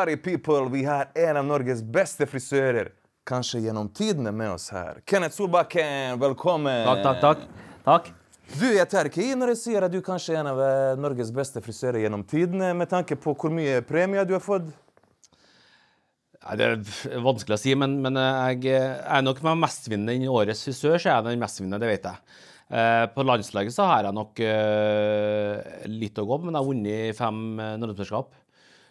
party people! Vi har en av Norges beste frisører, kanskje gjennom tidene, med oss her. Kenneth Solbakken, velkommen! Takk, takk, takk. Takk. Du, jeg tar ikke i når jeg sier at du kanskje er en av eh, Norges beste frisører gjennom tidene, med tanke på hvor mye premie du har fått. Nei, det er vanskelig å si, men, men jeg er nok med mestvinnende i årets frisør, så er jeg den mestvinnende, det vet jeg. Eh, på landslaget så har jeg nok eh, litt å gå på, men jeg har vunnet fem eh, norgesmesterskap.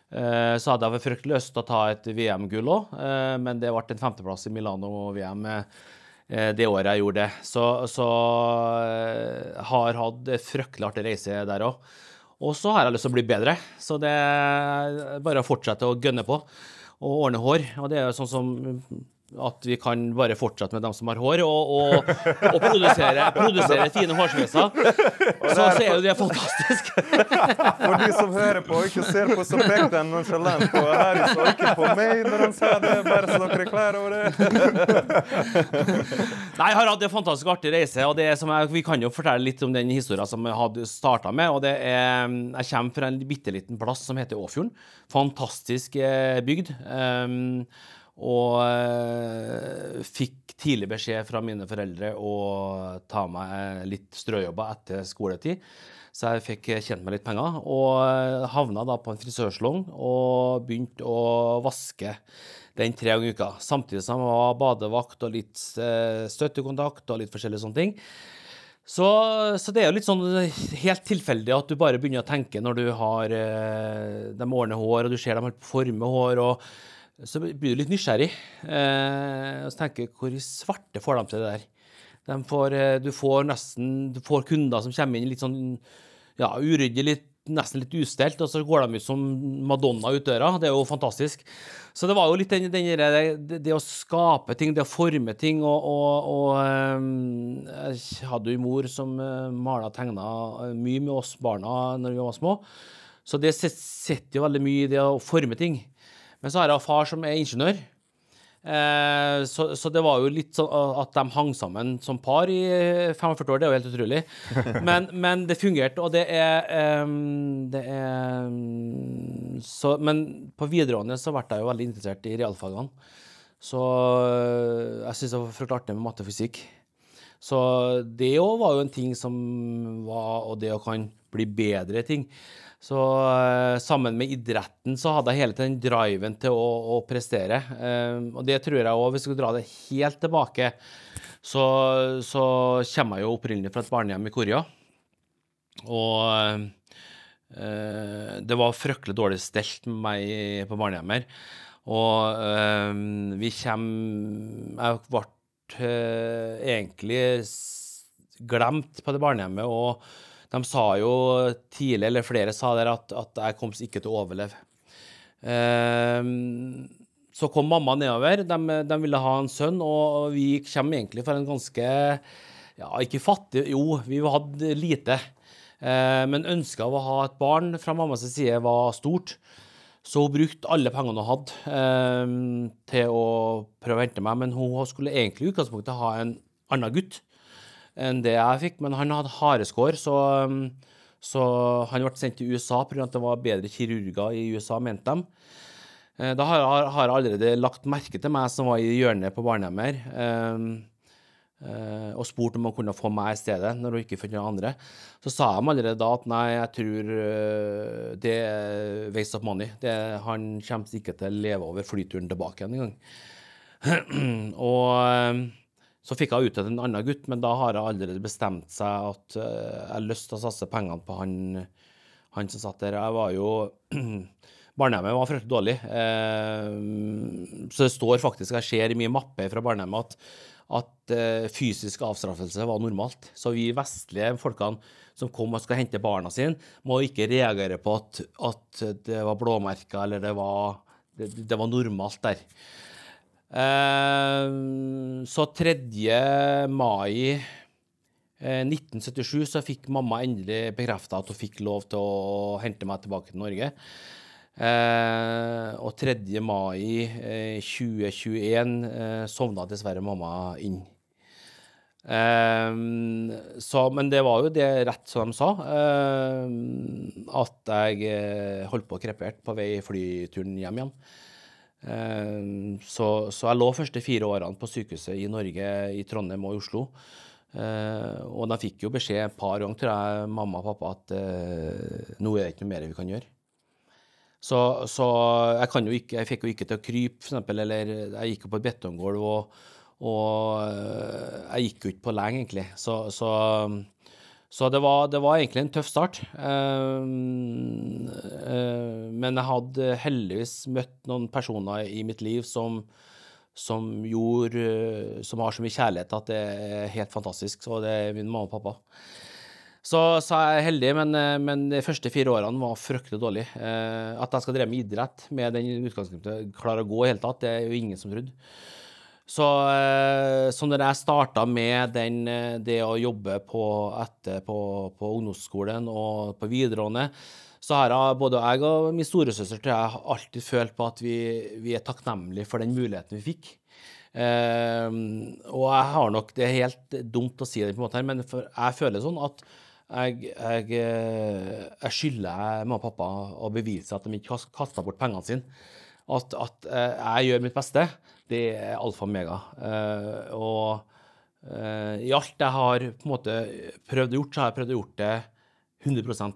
Eh, så hadde jeg fryktelig lyst til å ta et VM-gull òg, eh, men det ble en femteplass i Milano-VM eh, det året jeg gjorde det. Så, så har hatt fryktelig artig reise der òg. Og så har jeg lyst til å bli bedre, så det er bare å fortsette å gønne på og ordne hår. Og det er jo sånn som at vi kan bare fortsette med dem som har hår, og, og, og produsere, produsere fine hårsveiser. Så, så er jo det fantastisk. For de som hører på og ikke ser på, så pekte den nonchalant på Harry, så ikke på meg når han sa det, bare så dere er klar over det. Nei, jeg har hatt en fantastisk artig reise, og det er som jeg, vi kan jo fortelle litt om den historien som jeg hadde starta med. og det er, Jeg kommer fra en bitte liten plass som heter Åfjorden. Fantastisk eh, bygd. Um, og eh, fikk tidlig beskjed fra mine foreldre å ta meg litt strøjobber etter skoletid. Så jeg fikk tjent meg litt penger, og eh, havna da på en frisørsalong og begynte å vaske den tre ganger i uka. Samtidig som jeg var badevakt og litt eh, støttekontakt og litt forskjellige sånne ting. Så, så, det er jo litt sånn helt tilfeldig at du bare begynner å tenke når du har de ordner hår, og du ser dem holder forme hår, og så blir du litt nysgjerrig. Eh, og så tenker jeg, hvor svarte får de til det der? De får, eh, du får nesten du får kunder som kommer inn litt sånn ja, uryddig, litt, nesten litt ustelt, og så går de ut som Madonna ut døra. Det er jo fantastisk. Så det var jo litt den, den, det, det, å skape ting, det å forme ting, og, og, og um, Jeg hadde jo en mor som uh, mala og tegna mye med oss barna når vi var små. Så det sitter jo veldig mye i det å forme ting. Men så har jeg far som er ingeniør. Eh, så, så, det var jo litt sånn at de hang sammen som par i 45 år. Det er jo helt utrolig. Men, men det fungerte, og det er, um, det er um, så, Men på videregående så ble jeg jo veldig interessert i realfagene. Så eh, jeg syns det var fryktelig artig med matte og fysikk. Så det òg var jo en ting som var Og det å kan bli bedre i ting. Så uh, sammen med idretten så hadde jeg hele tiden driven til å, å prestere. Uh, og det tror jeg òg, hvis vi skal dra det helt tilbake, så, så kommer jeg jo opprinnelig fra et barnehjem i Korea. Og uh, det var fryktelig dårlig stelt med meg på barnehjemmer. Og vi kommer Jeg ble egentlig glemt på det barnehjemmet. og de sa jo tidlig, eller flere sa der, at, at jeg kom ikke til å overleve. Um, så kom mamma nedover. De, de, ville ha en sønn, og vi kommer egentlig fra en ganske ja, ikke fattig, jo, vi hadde lite. Eh, men ønsket av å ha et barn fra mammas side var stort. Så hun brukte alle pengene hun hadde eh, til å prøve å hente meg. Men hun skulle egentlig i utgangspunktet ha en annen gutt enn det jeg fikk. Men han hadde hareskår, så, um, så han ble sendt til USA pga. at det var bedre kirurger i USA, mente de. Eh, da har jeg allerede lagt merke til meg som var i hjørnet på barnehjemmet um, eh, og spurt om han kunne få meg i stedet når hun ikke fant noen andre. Så sa de allerede da at nei, jeg tror eh, det er waste of money. Det, han kommer ikke til å leve over flyturen tilbake igjen engang. og så fikk jeg utdelt en annen gutt, men da har jeg allerede bestemt seg at uh, jeg har lyst til å satse pengene på han, han som satt der. Jeg var jo Barnehjemmet var fryktelig dårlig. Uh, så det står faktisk, jeg ser i mye mappe fra barnehjemmet at, at uh, fysisk avstraffelse var normalt. Så vi vestlige folkene som kom og skal hente barna sine, må ikke reagere på at, at det var blåmerker eller det var, det, det var normalt der. Eh, så 3. mai 1977 eh, så fikk mamma endelig bekrefta at hun fikk lov til å hente meg tilbake til Norge. Eh, og 3. mai 2021 sovna dessverre mamma inn. Så, men det var jo det rett som de sa, at jeg holdt på å krepere på vei flyturen hjem igjen. Um, så, så, jeg lå første fire årene på sykehuset i Norge, i Trondheim og i Oslo. Uh, og de fikk jo beskjed et par ganger, tror jeg, mamma og pappa, at uh, nå er det ikke noe mer vi kan gjøre. Så, så jeg, ikke, jeg fikk jo ikke til å krype, f.eks., eller jeg gikk jo på et betonggulv. og og eh, jeg gikk jo ikke på lenge, egentlig. Så, så, så det, var, det, var, egentlig en tøff start. Uh, uh, men jeg hadde heldigvis møtt noen personer i mitt liv som, som gjorde Som har så mye kjærlighet at det er helt fantastisk. Og det er min mamma og pappa. Så, så jeg er heldig, men, men, de første fire årene var fryktelig dårlig. Uh, at jeg skal drive med idrett med den utgangspunktet, klare å gå i hele tatt, det er jo ingen som trodde. Så, eh, så når jeg starta med den, eh, det å jobbe på, etter på, på ungdomsskolen og på videregående, så har jeg, både jeg og min storesøster tror jeg, alltid følt på at vi, vi er takknemlige for den muligheten vi fikk. Eh, og jeg har nok Det er helt dumt å si det, på en måte her, men jeg føler sånn at jeg, jeg, jeg skylder mamma og pappa å bevise at de ikke kasta bort pengene sine. At, at jeg gjør mitt beste det er alfa og mega. Uh, og uh, i alt jeg har på en måte prøvd å gjort, så har jeg prøvd å gjort det 100 uh,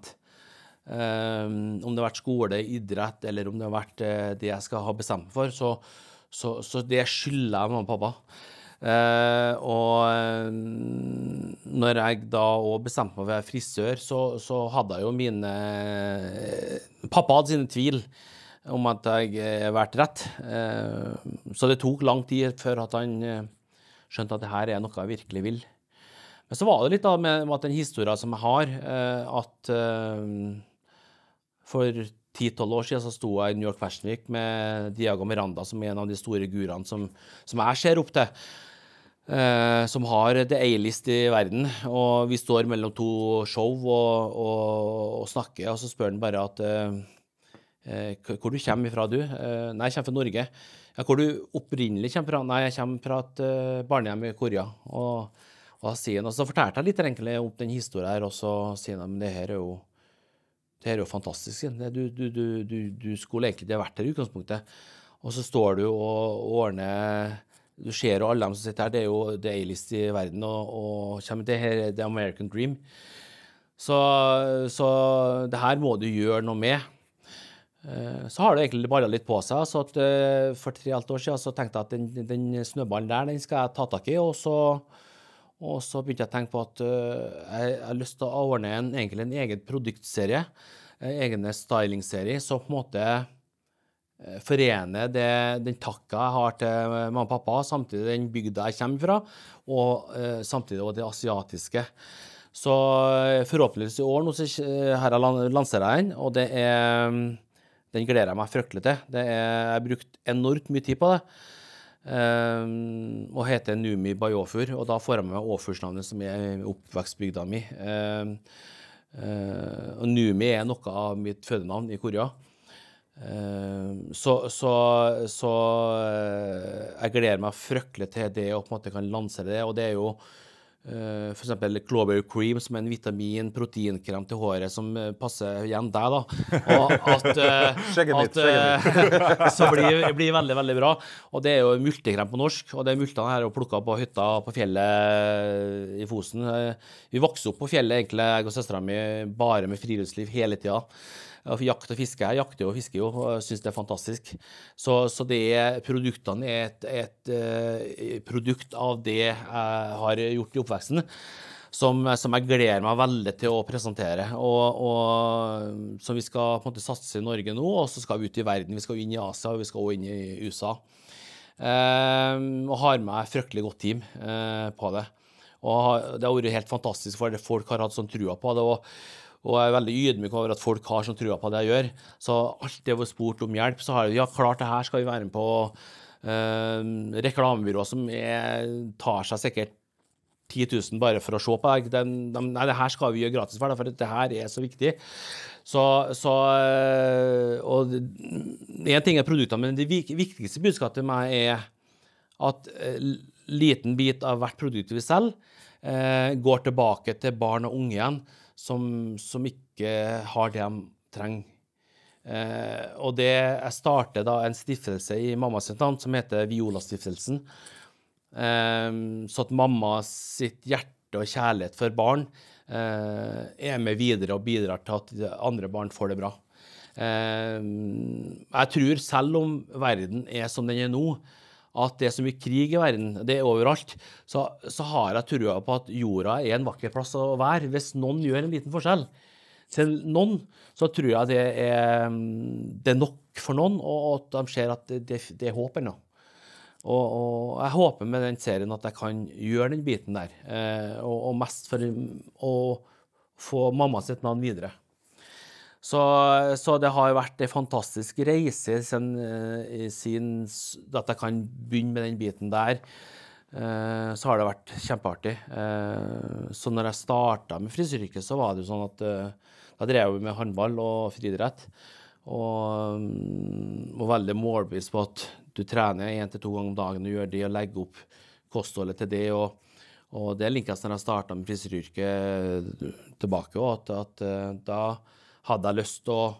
eh, Om det har vært skole, idrett, eller om det har vært det jeg skal ha bestemt meg for, så, så, så det skylder jeg mamma og pappa. Uh, og når jeg da òg bestemte meg for å være frisør, så, så, hadde jeg jo mine Pappa hadde sine tvil om at jeg eh, vært rett. Eh, så det tok lang tid før at han eh, skjønte at det her er noe jeg virkelig vil. Men så var det litt da med den historien som jeg har, at for 10-12 år siden så sto jeg i New York Fashion Week med Diago Miranda, som er en av de store gurene som, som jeg ser opp til. Eh, som har the A-list i verden. Og vi står mellom to show og, og, og snakker, og så spør han bare at Eh, hvor du kommer fra, du? Eh, nei, jeg kommer fra Norge. Ja, hvor du opprinnelig kommer fra? Nei, jeg kommer fra et uh, barnehjem i Korea. Og, og, sier, og så fortalte jeg litt enkelt om den historien her, og så sier han at det her er jo det her er jo fantastisk. Du, du, du, du skulle egentlig ikke vært her i utgangspunktet. Og så står du og ordner Du ser jo alle dem som sitter her, det er jo det A-list i verden, og, og det her er the American dream. Så, så det her må du gjøre noe med. Eh, så har det egentlig balla litt på seg. så at eh, For tre og år siden så tenkte jeg at den, den snøballen der den skal jeg ta tak i. Og så, og så begynte jeg å tenke på at eh, jeg har lyst til å ordne en, egentlig en egen produktserie. En egen stylingserie som på en måte forener det, den takka jeg har til mamma og pappa, samtidig den bygda jeg kommer fra, og samtidig det asiatiske. Så forhåpentligvis i år nå så her lanserer jeg den, og det er den gleder jeg meg fryktelig til. Er, jeg har brukt enormt mye tid på det. Um, og heter Numi Bajofur, Og da får jeg med meg Åfursnavnet, som er oppvekstbygda mi. Um, uh, og Numi er noe av mitt fødenavn i Korea. Um, så, så, så uh, jeg gleder meg fryktelig til det og på en måte kan lansere det. Og det er jo F.eks. Clover Cream, som er en vitamin, proteinkrem til håret som uh, passer igjen deg, da. Og at, uh, skjegget mitt, skjegget mitt. så blir, blir veldig, veldig bra. Og det er jo multekrem på norsk, og det er multene her og plukka på hytta på fjellet i Fosen. vi vokste opp på fjellet, egentlig, jeg og søstera mi, bare med friluftsliv hele tida jakt og fiske. Jeg jakter og fisker jo og syns det er fantastisk. Så, så det, produktene er et, et, et, eh, produkt av det jeg har gjort i oppveksten. Som, som, jeg gleder meg veldig til å presentere. Og, og, Som vi skal på en måte satse i Norge nå, og så skal vi ut i verden. Vi skal inn i Asia, og vi skal også inn i USA. Eh, og har med fryktelig godt team eh, på det. Og det har vært helt fantastisk, for folk har hatt sånn trua på det. og og jeg er veldig ydmyk over at folk har sånn trua på det jeg gjør. Så alt det vi har spurt om hjelp, så har jeg ja, klart det her skal vi være med på. Uh, reklamebyrå som er, tar seg sikkert 10 000 bare for å se på deg. De, de, nei, det her skal vi gjøre gratis for for det her er så viktig. Så, så uh, Og én ting er produktene, men det viktigste budskapet til meg er at uh, liten bit av hvert produkt vi selger, eh, går tilbake til barn og unge igjen som, som ikke har det de trenger. Eh, og det, jeg starter da en stiftelse i mammas navn som heter Viola-stiftelsen. Eh, så at mamma hjerte og kjærlighet for barn eh, er med videre og bidrar til at andre barn får det bra. Eh, jeg tror, selv om verden er som den er nå, at det er så mye krig i verden, det er overalt, så, så har jeg trua på at jorda er en vakker plass å være hvis noen gjør en liten forskjell til noen, så tror jeg det er, det er nok for noen, og at de ser at det, det er håp ennå. Og, og, jeg håper med den serien at jeg kan gjøre den biten der, eh, og, og, mest for å få mamma sitt navn videre. Så, så det har vært en fantastisk reise siden, eh, at jeg kan begynne med den biten der. Eh, så har det vært kjempeartig. Eh, så når jeg starta med frisøryrket, så var det jo sånn at da drev jeg med håndball og friidrett. Og mm, var veldig målbevisst på at du trener én til to ganger om dagen og gjør det, og legger opp kostholdet til det. Og, og det linkes når jeg starta med frisøryrket tilbake at, at, da hadde jeg lyst til å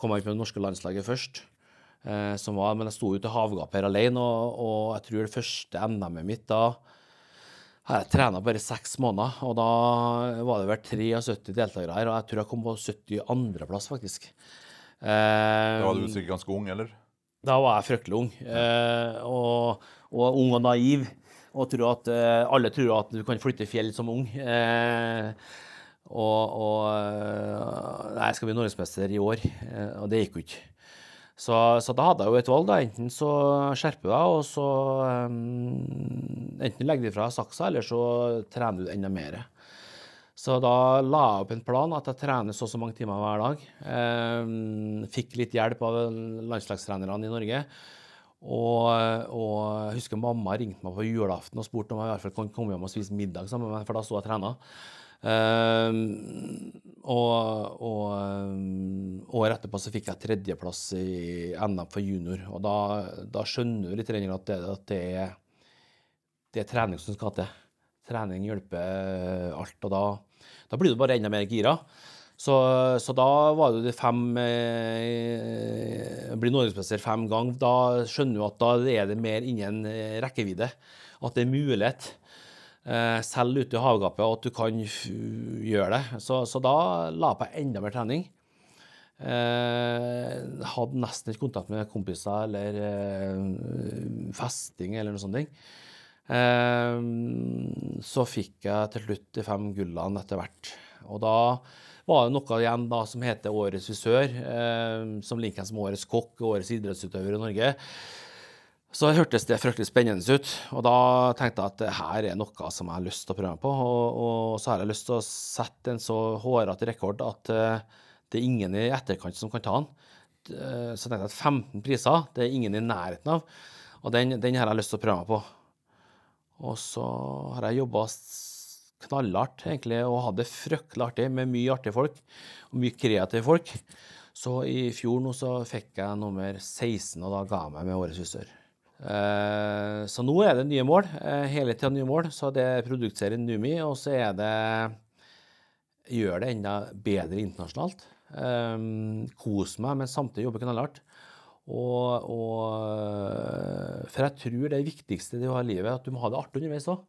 komme inn på det norske landslaget først. Eh, som var, men jeg sto ute i havgapet her alene, og, og, jeg tror det første NM-et mitt da jeg trena bare seks måneder, og da var det vel 73 deltakere her. Og jeg tror jeg kom på 72.-plass, faktisk. Eh, da var du sikkert ganske ung, eller? Da var jeg fryktelig ung. Eh, og, og, ung og naiv. Og tror at, eh, alle tror at du kan flytte fjell som ung. Eh, og, og eh, Nei, jeg skal bli norgesmester i år. Eh, og det gikk jo ikke. Så, så, da hadde jeg jo et valg. da, Enten så skjerper du deg, og så um, Enten legger du fra saksa, eller så trener du enda mer. Så da la jeg opp en plan at jeg trener så og så mange timer hver dag. Um, fikk litt hjelp av landslagstrenerne i Norge. Og, og jeg husker mamma ringte meg på julaften og spurte om jeg i hvert fall kunne komme hjem og spise middag sammen med meg, for da sto jeg og trena. Uh, og, og um, året etterpå så fikk jeg tredjeplass i NM for junior. Og da, da skjønner du litt at det, at det, er, det er trening som skal til. Trening hjelper alt. Og da, da blir du bare enda mer gira. Så, så, da var det de fem eh, Blir norgesmester fem ganger. Da skjønner du at da er det mer innen rekkevidde. At det er mulighet. Eh, selv ute i havgapet, og at du kan gjøre det. Så, så da la jeg på enda mer trening. Eh, hadde nesten ikke kontakt med kompiser eller eh, festing eller noe sånt. Eh, så fikk jeg til slutt de fem gullene etter hvert. Og da var det noe igjen da som heter Årets frisør, eh, som liker som Årets kokk og Årets idrettsutøver i Norge. Så hørtes det fryktelig spennende ut, og da tenkte jeg at her er noe som jeg har lyst til å prøve på. Og, og så har jeg lyst til å sette en så hårete rekord at uh, det er ingen i etterkant som kan ta den. Uh, så tenkte jeg at 15 priser, det er ingen i nærheten av. Og den, den har jeg lyst til å prøve meg på. Og så har jeg jobba knallhardt egentlig, og hatt det fryktelig artig med mye artige folk og mye kreative folk. Så i fjor nå så fikk jeg nummer 16, og da ga jeg meg med Årets husør. Eh, så nå er det nye mål. Eh, hele tida nye mål. Så det er produktserien Numi, og så er det Gjør det enda bedre internasjonalt. Um, kos meg, men samtidig jobbe knallhardt. Og, og, for jeg tror det viktigste i livet er at du må ha det artig underveis òg.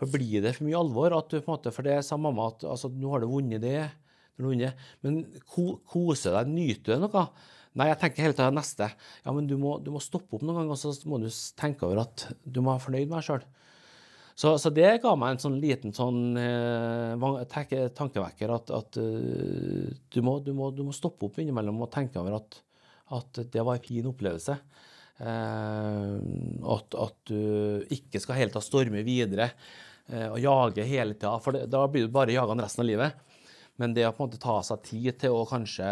For blir det for mye alvor at du på en måte, For det sa mamma at altså, nå har du vunnet det, men ko, kose deg, nyte noe. Nei, jeg tenker hele tida neste. Ja, men du må, du må, stoppe opp noen ganger, og så må du tenke over at du må være fornøyd med deg sjøl. Så, så, det ga meg en sånn liten sånn eh, tankevekker at, at uh, du, må, du, må, du, må, stoppe opp innimellom og tenke over at, at det var en fin opplevelse. Eh, at, at, du ikke skal hele tatt storme videre eh, og jage hele tida, for det, da blir du bare jagende resten av livet. Men det å på en måte ta seg tid til å kanskje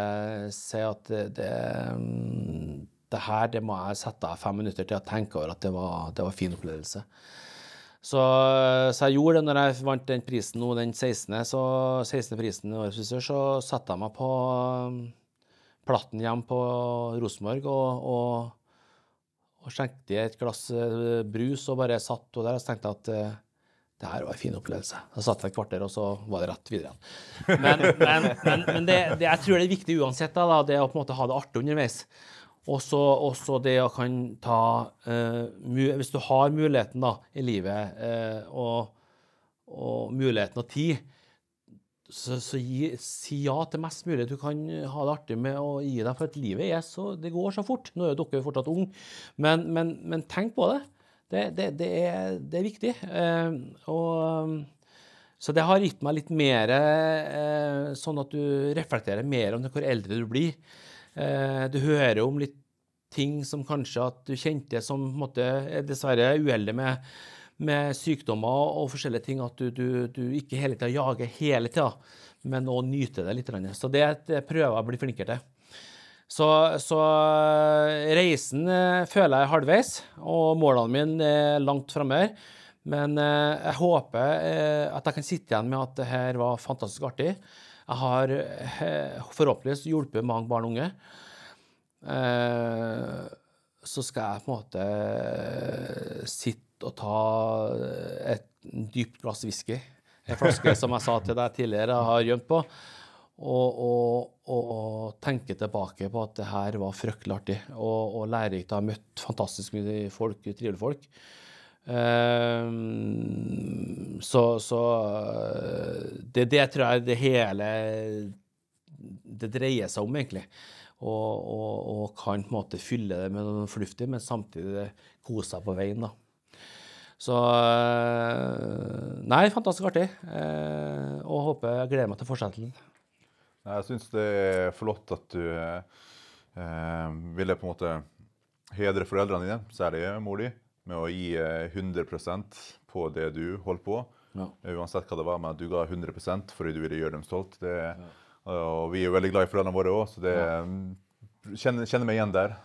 si at det, det, det her det må jeg sette av fem minutter til å tenke over at det var, det var fin opplevelse. Så, så, jeg gjorde det når jeg vant den prisen nå, den 16. Så 16. prisen i Årets frisør, så satte jeg meg på um, platten hjemme på Rosenborg og, og, og skjenkte et glass eh, brus og bare satt og der og så tenkte jeg at eh, det her var en fin opplevelse. Da satt jeg et kvarter, og så var det rett videre igjen. Men, men, men, men det, det, jeg tror det er viktig uansett, da, det å på en måte ha det artig underveis. Og så det å kan ta uh, Hvis du har muligheten da, i livet, uh, og, og, muligheten og tid, så, så gi, si ja til mest mulig du kan ha det artig med å gi deg. For at livet er så, det går så fort. Nå er jo dere fortsatt unge, men, men tenk på det. Det, det, det, er, det er, viktig. Eh, og, så det har gitt meg litt mer eh, sånn at du reflekterer mer om hvor eldre du blir. Eh, du hører om litt ting som kanskje at du kjente som måte, er dessverre uheldig med, med, sykdommer og forskjellige ting, at du, du, du ikke hele tida jager hele tida, men òg nyter det litt. Så det prøver jeg å bli flinkere til. Så, så, eh, reisen eh, føler jeg halvveis, og målene mine er langt framme. Men eh, jeg håper at jeg kan sitte igjen med at det her var fantastisk artig. Jeg har forhåpentligvis hjulpet mange barn og unge. Så skal jeg på en måte sitte og ta et dypt glass whisky. En flaske som jeg sa til deg tidligere, jeg har gjemt på. Og, og, og, tenke tilbake på at det her var fryktelig artig og, og lærerikt. Jeg har møtt fantastisk mye folk, trivelige folk. Um, så, så det, det, tror jeg det hele det dreier seg om, egentlig. Og, kan på en måte fylle det med noe fornuftig, men samtidig kose seg på veien. da. Så Nei, fantastisk artig. Eh, og håper jeg gleder meg til fortsettelsen. Jeg syns det er flott at du eh, ville på en måte hedre foreldrene dine, særlig mor di, med å gi 100 eh, på det du holdt på. Ja. Uansett hva det var, men at du ga 100% fordi du ville gjøre dem stolt. Det, ja. Og vi er veldig glad i foreldrene våre òg, så det, ja. kjenner, kjenner meg igjen der.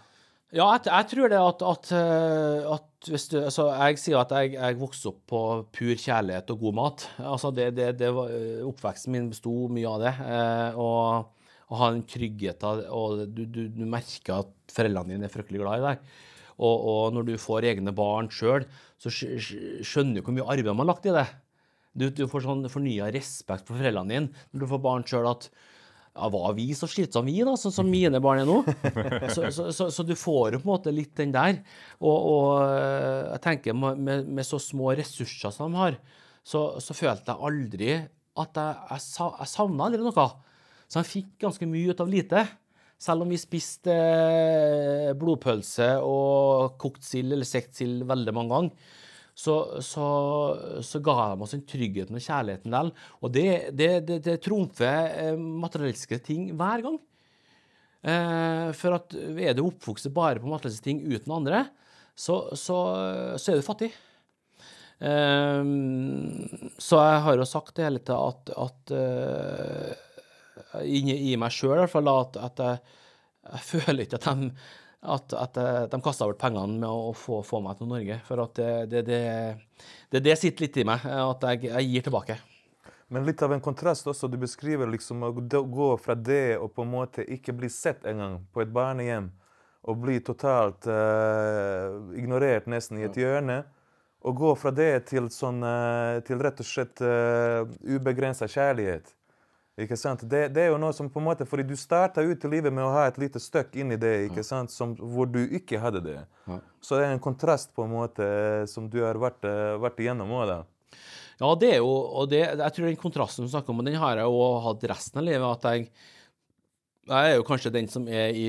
Ja, jeg, jeg, tror det at, at, eh, at hvis du Altså, jeg sier at jeg, jeg vokste opp på pur kjærlighet og god mat. Altså, det, det, det var, eh, Oppveksten min besto mye av det. Eh, og, å ha den tryggheten, og du, du, du, merker at foreldrene dine er fryktelig glad i deg. Og, og når du får egne barn sjøl, så skjønner du hvor mye arbeid man har lagt i det. Du, du får sånn fornya respekt for foreldrene dine når du får barn sjøl. at ja, var vi så slitsomme, vi, da, sånn som mine barn er nå? Så, så, så, så, du får jo på en måte litt den der. Og, og eh, jeg tenker med, med, så små ressurser som de har, så, følte jeg aldri at jeg, jeg, jeg savna aldri noe. Så jeg fikk ganske mye ut av lite. Selv om vi spiste eh, blodpølse og kokt sild eller sekt sild veldig mange ganger så, så, så, ga de oss den tryggheten og kjærligheten likevel. Og det, det, det, det trumfer eh, materialistiske ting hver gang. Eh, for at er du oppvokst bare på materialistiske ting uten andre, så, så, så er du fattig. Eh, så jeg har jo sagt det hele tida at, at inni meg sjøl i at, at jeg, jeg føler ikke at de at, at eh, de kasta bort pengene med å få, få, meg til Norge. For at det, det, det, det, det sitter litt i meg, at jeg, jeg, gir tilbake. Men litt av en kontrast også. Du beskriver liksom å gå fra det å på en måte ikke bli sett engang på et barnehjem, og bli totalt uh, ignorert nesten i et hjørne, og gå fra det til, sånn, uh, til rett og slett uh, ubegrensa kjærlighet. Ikke sant? Det, det, er jo noe som på en måte, fordi Du starta ut i livet med å ha et lite støkk inni det ikke sant? Som, hvor du ikke hadde det. Ja. Så det er en kontrast på en måte som du har vært, eh, vært igjennom òg. Ja, det er jo, og det, jeg tror den kontrasten du snakker om, den har jeg jo hatt resten av livet. at jeg, jeg er jo kanskje den som, er i,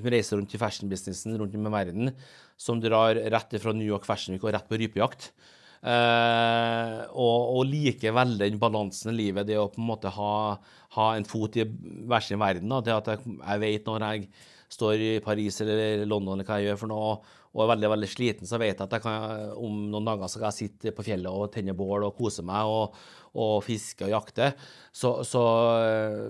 som reiser rundt i fashion-businessen rundt om i verden, som drar rett fra New York Fashion Week og rett på rypejakt. Uh, og, og liker veldig den balansen i livet, det å på en måte ha, ha en fot i hver sin verden. Da. Det at jeg, jeg, vet når jeg står i Paris eller London eller hva jeg gjør for noe, og er veldig veldig sliten, så vet jeg at jeg kan, om noen dager så kan jeg sitte på fjellet og tenne bål og kose meg og, og fiske og jakte. Så, så,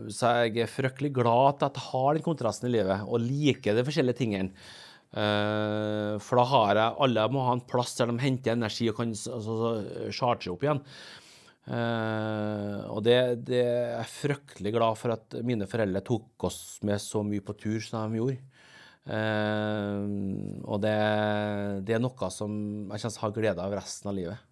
så jeg er fryktelig glad at jeg har den kontrasten i livet og liker de forskjellige tingene. Uh, for da har jeg Alle må ha en plass der de henter energi og kan altså, charge opp igjen. Uh, og det, det, er jeg fryktelig glad for at mine foreldre tok oss med så mye på tur som de gjorde. Uh, og det, det, er noe som jeg kjenner har glede av resten av livet.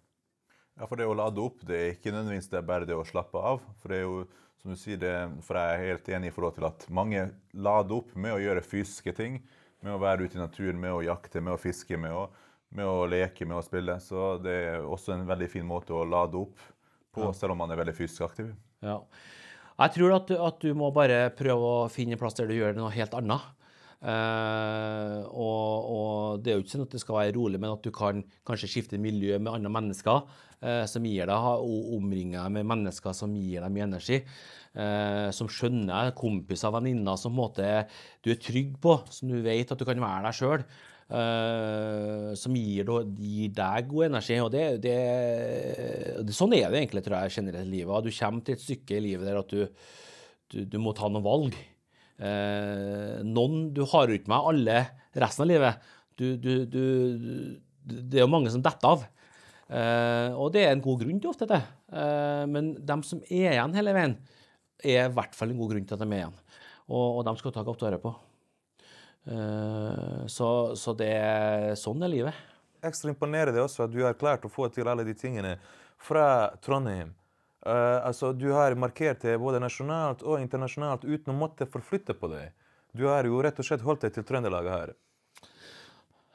Ja, for det å lade opp, det er ikke nødvendigvis det bare det å slappe av. For det er jo, som du sier, det, for jeg er helt enig i forhold til at mange lader opp med å gjøre fysiske ting. Med å være ute i naturen, med å jakte, med å fiske, med å, med å leke, med å spille. Så det er også en veldig fin måte å lade opp på, selv om man er veldig fysisk aktiv. Ja. Jeg tror at, at du må bare prøve å finne en plass der du gjør noe helt annet. Uh, og, og, det er jo ikke sånn at det skal være rolig, men at du kan kanskje skifte miljø med andre mennesker uh, som gir deg, og omringe deg med mennesker som gir deg mye energi. Uh, som skjønner kompiser venninner som måte du er trygg på, som du vet at du kan være deg sjøl. som gir, gir, deg god energi. og det, det, Sånn er det egentlig tror jeg, generelt i livet. Du kommer til et stykke i livet der at du, du, du må ta noen valg. Eh, noen Du har jo ikke med alle resten av livet. Du, du, du, det er jo mange som detter av. Eh, og det er en god grunn til ofte det. Eh, men de som er igjen hele veien, er i hvert fall en god grunn til at de er igjen. Og, og de skal ta godt vare på. Så, så det, sånn er livet. Ekstra imponerende også at du har klart å få til alle de tingene fra Trondheim altså, du har markert det både nasjonalt og internasjonalt uten å måtte forflytte på deg. Du har jo rett og slett holdt deg til Trøndelaget her.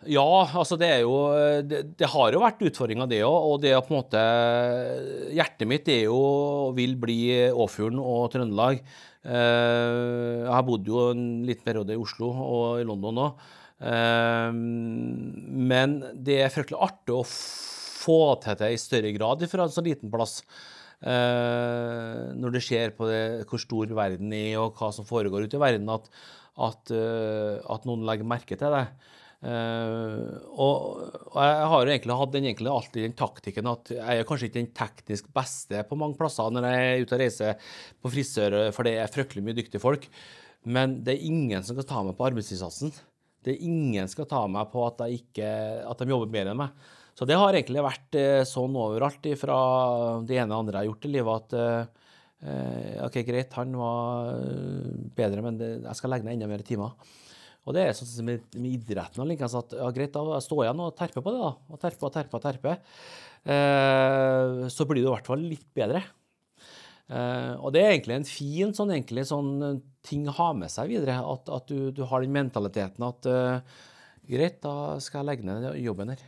Ja, altså det er jo Det, det har jo vært utfordringer, det òg. Og det er på en måte Hjertet mitt er jo vil bli Åfjorden og Trøndelag. Uh, jeg har bodd jo en liten periode i Oslo og i London òg. Eh, men det er fryktelig artig å få til det i større grad fra en så liten plass. Uh, når du ser på det, hvor stor verden er og hva som foregår ute i verden, at, at, uh, at noen legger merke til det. Uh, og, og, jeg har jo egentlig hatt den, egentlig alltid den taktikken at jeg er kanskje ikke den teknisk beste på mange plasser når jeg er ute og reiser på frisør, for det er fryktelig mye dyktige folk. Men det er ingen som kan ta meg på arbeidsinnsatsen. Det er ingen som skal ta meg på at, ikke, at de jobber mer enn meg. Så det har egentlig vært eh, sånn overalt fra det ene og andre jeg har gjort i livet, at eh, OK, greit, han var eh, bedre, men jeg skal legge ned enda mer timer. Og det er sånn som med, med idretten. Like, at, ja, greit, da står jeg igjen og terper på det. da, og terper og terper og terper. Eh, så blir du i hvert fall litt bedre. Eh, og det er egentlig en fin sånn, egentlig, sånn ting å ha med seg videre. At, at du, du, har den mentaliteten at eh, greit, da skal jeg legge ned jobben her.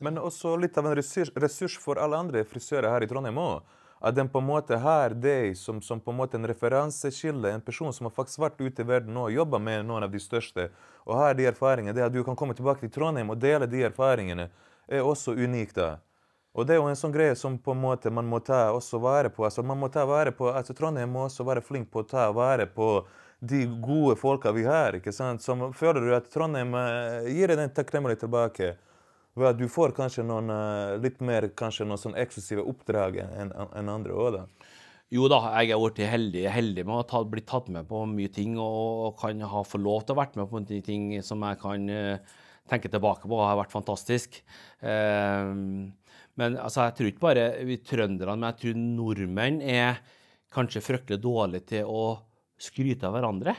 Men også litt av en ressurs, ressurs for alle andre frisører her i Trondheim òg. At den på en måte har deg som, som, på en måte en referanseskilde, en person som har faktisk vært ute i verden og jobba med noen av de største, og har de erfaringene. Det at du kan komme tilbake til Trondheim og dele de erfaringene, er også unikt. da. Og det er jo en sånn greie som på en måte man må ta også vare på. Altså, man må ta vare på, altså Trondheim må også være flink på å ta vare på de gode folka vi har. ikke sant? Som føler du at Trondheim uh, gir deg den takknemlighet tilbake. Du får kanskje noen eh, litt mer kanskje noen sånn eksklusive oppdrag enn en andre òg, da? Jo da, jeg er blitt heldig, heldig med å ha blitt tatt med på mye ting og kan ha få lov til å vært med på de ting som jeg kan uh, tenke tilbake på. og har vært fantastisk. Uh, men altså, jeg tror ikke bare vi trønderne, men jeg tror nordmenn er kanskje fryktelig dårlige til å skryte av hverandre.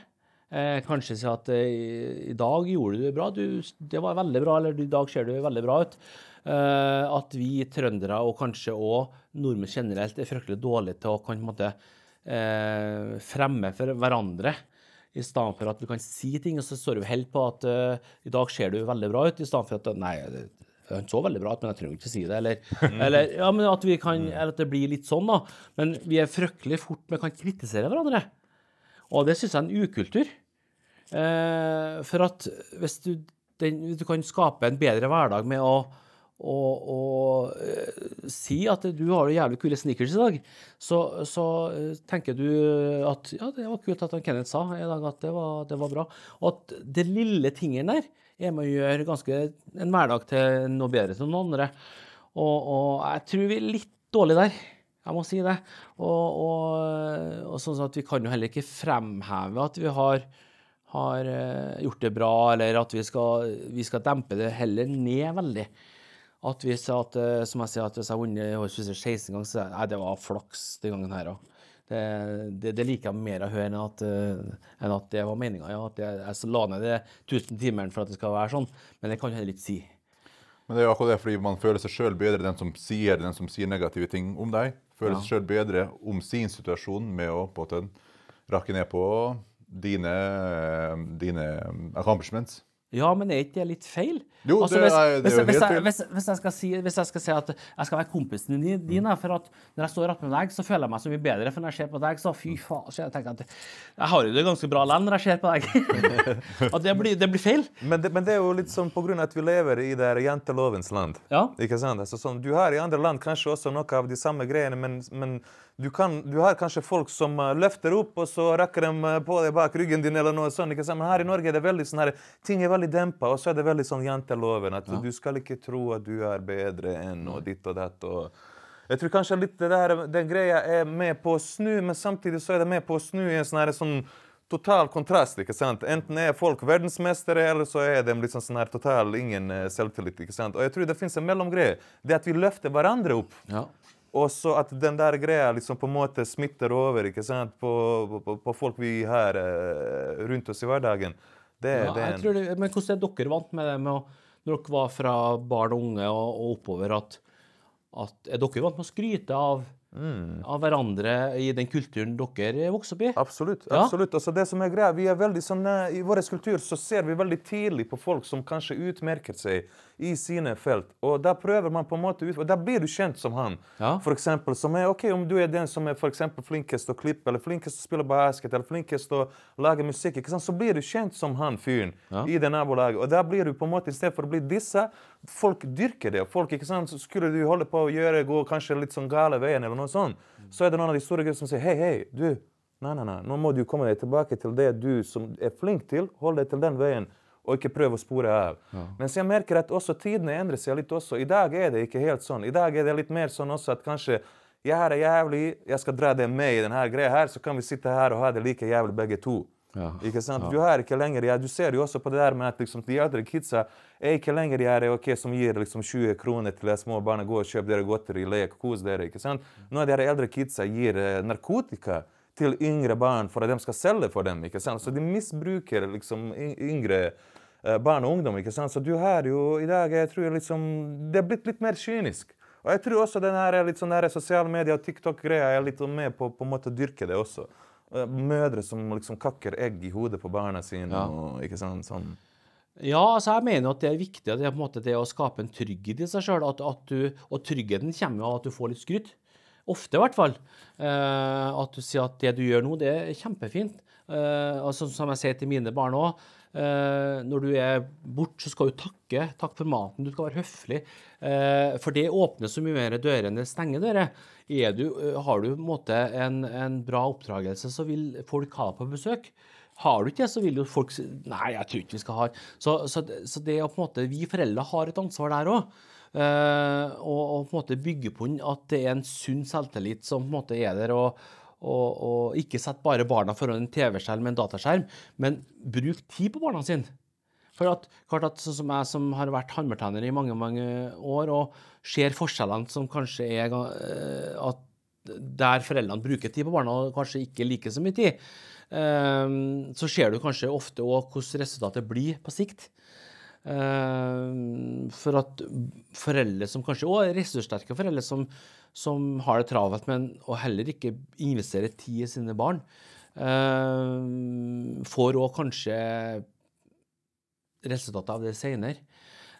Eh, kanskje si at eh, i dag gjorde du det bra, du, det var veldig bra, eller i dag ser du veldig bra ut. Eh, at vi trøndere, og kanskje òg nordmenn generelt, er fryktelig dårlige til å kan, måte, eh, fremme for hverandre. I stedet for at vi kan si ting, og så står vi helt på at uh, i dag ser du veldig bra ut, i stedet for at nei, han så veldig bra ut, men jeg trenger ikke å si det. Eller, eller ja, men at, vi kan, eller at det blir litt sånn, da. Men vi er fryktelig fort med kan kritisere hverandre. Og det syns jeg er en ukultur. Eh, for at hvis du, den, du, kan skape en bedre hverdag med å, å, å uh, si at du har jævlig kule sneakers i dag, så, så uh, tenker du at ja, det var kult at Kenneth sa i dag at det var, det var bra. Og at det lille tingen der er med å gjøre ganske en hverdag til noe bedre til noen andre. Og, og jeg tror vi er litt dårlige der. Jeg må si det. Og, og, og sånn at vi kan jo heller ikke fremheve at vi har, har eh, gjort det bra, eller at vi skal, vi skal, dempe det heller ned veldig. At hvis at, eh, som jeg sier, at hvis jeg har vunnet 16 ganger, så nei, det var flaks den gangen her òg. Det, det, det liker jeg mer å høre enn at, eh, enn at det var meninga. Ja, at jeg, jeg la ned det 1000 timene for at det skal være sånn, men det kan jeg heller ikke si. Men det er jo akkurat det, fordi man føler seg sjøl bedre, den som sier den som sier negative ting om deg. Føler Ja. seg sjøl bedre om sin situasjon med å på en måte rakke ned på dine, dine accomplishments. Ja, men er ikke det litt feil? Jo, det er- det er jo hvis, helt jeg, hvis, hvis, jeg skal si, hvis jeg skal si at jeg skal være kompisen din, din for at når jeg står attmed deg, så føler jeg meg så mye bedre. For når jeg ser på deg, så fy faen, så jeg tenker at jeg har jo det ganske bra likevel når jeg ser på deg. at det blir, det blir feil. Men det, men det er jo litt sånn på grunn av at vi lever i det her jantelovens land. Ja. Ikke sant? Altså, sånn, du har i andre land kanskje også noe av de samme greiene, men, men du, kan, du har kanskje folk som eh, løfter opp, og så rakker dem eh, på deg bak ryggen din, eller noe sånt. Men her i Norge er det veldig sånn her, ting er veldig dempa, og så er det veldig sånn janteloven. At du skal ikke tro at du er bedre enn og ditt og datt. og... Jeg tror kanskje litt det der, den greia er med på å snu, men samtidig så er det med på å snu i en sånn her sånn total kontrast. ikke sant? Enten er folk verdensmestere, eller så er de liksom sånn, sånn her total ingen eh, selvtillit. ikke sant? Og jeg tror det fins en mellomgreie. Det at vi løfter hverandre opp. Ja. Og så at den der greia liksom på en måte smitter over ikke sant? På, på, på folk vi har eh, rundt oss i hverdagen. Det, Ja, det en- tror det, men hvordan er dere vant med det med å, når dere var fra barn og unge og, og oppover, at, at er dere vant med å skryte av, Mm. av hverandre i den kulturen dere vokste opp i? Absolutt. Ja. absolutt. Altså det som er greia, vi er veldig sånn, eh, I vår kultur så ser vi veldig tidlig på folk som kanskje utmerker seg i sine felt. Og da prøver man på en måte ut, og da blir du kjent som han. Ja. For eksempel, som er, ok, Om du er den som er for eksempel flinkest å klippe, eller flinkest å spille basket, eller flinkest å lage musikk, ikke sant? så blir du kjent som han fyren Ja. i det nabolaget. Og da blir du på en måte, i stedet for å bli dissa, folk dyrker det. folk, ikke sant, så Skulle du holde på å gjøre, gå kanskje litt sånn gale veien, eller noe sånt, så er det noen av de store gutta som sier hei, hei, du, nei, nei, nei, nå må du komme deg tilbake til det du som er flink til, hold deg til den veien. Og ikke prøve å spore av. Mens jeg merker at også tidene endrer seg litt også. I dag er det ikke helt sånn. I dag er det litt mer sånn også at kanskje jeg her er jævlig, jeg skal dra det med i denne greia her, så kan vi sitte her og ha det like jævlig begge to. Ja. Ikke sant? Du har ikke lenger, ja, du ser jo også på det der med at liksom, de eldre kidsa er ikke lenger de her ok, som gir liksom 20 kroner til små barna. Gå og kjøp dere godteri, lek, kos dere. ikke sant? Nå er de eldre kidsa gir eh, narkotika til yngre barn for at de skal selge for dem. ikke sant? Så de misbruker liksom yngre barn og ungdom. ikke sant? Så du har jo i dag jeg tror liksom, Det er blitt litt mer kynisk. Og jeg tror også den her, litt sånn sosiale medier og TikTok-greia er litt med på, på en måte dyrke det også. Eh, Mødre som liksom kakker egg i hodet på barna sine. Ja. og ikke sant, sånn. Ja, altså jeg mener at det er viktig at det er på en måte det å skape en trygghet i seg sjøl. Og tryggheten kommer jo av at du får litt skryt. Ofte, i hvert fall. Eh, at du sier at det du gjør nå, det er kjempefint. Eh, sånn som jeg sier til mine barn òg. Eh, når du er borte, så skal du takke. Takk for maten. Du skal være høflig. For det åpner så mye mer dører enn det stenger dører. Har du måte en, en bra oppdragelse, så vil folk ha deg på besøk. Har du ikke det, så vil jo folk si Nei, jeg tror ikke vi skal ha Så, så, så det å på en måte Vi foreldre har et ansvar der òg. Og, og på en måte bygge på den at det er en sunn selvtillit som på en måte er der. og og, og ikke sett bare barna foran en TV-skjerm med en dataskjerm, men bruk tid på barna sine. For at, klart at sånn som jeg som har vært håndballtrener i mange mange år, og ser forskjellene som kanskje er eh, at der foreldrene bruker tid på barna, og kanskje ikke like så mye tid, eh, så ser du kanskje ofte òg hvordan resultatet blir på sikt. Eh, for at foreldre som kanskje òg er ressurssterke foreldre som, som har det travelt, men og heller ikke investerer tid i sine barn, eh, får òg kanskje resultatet av det senere.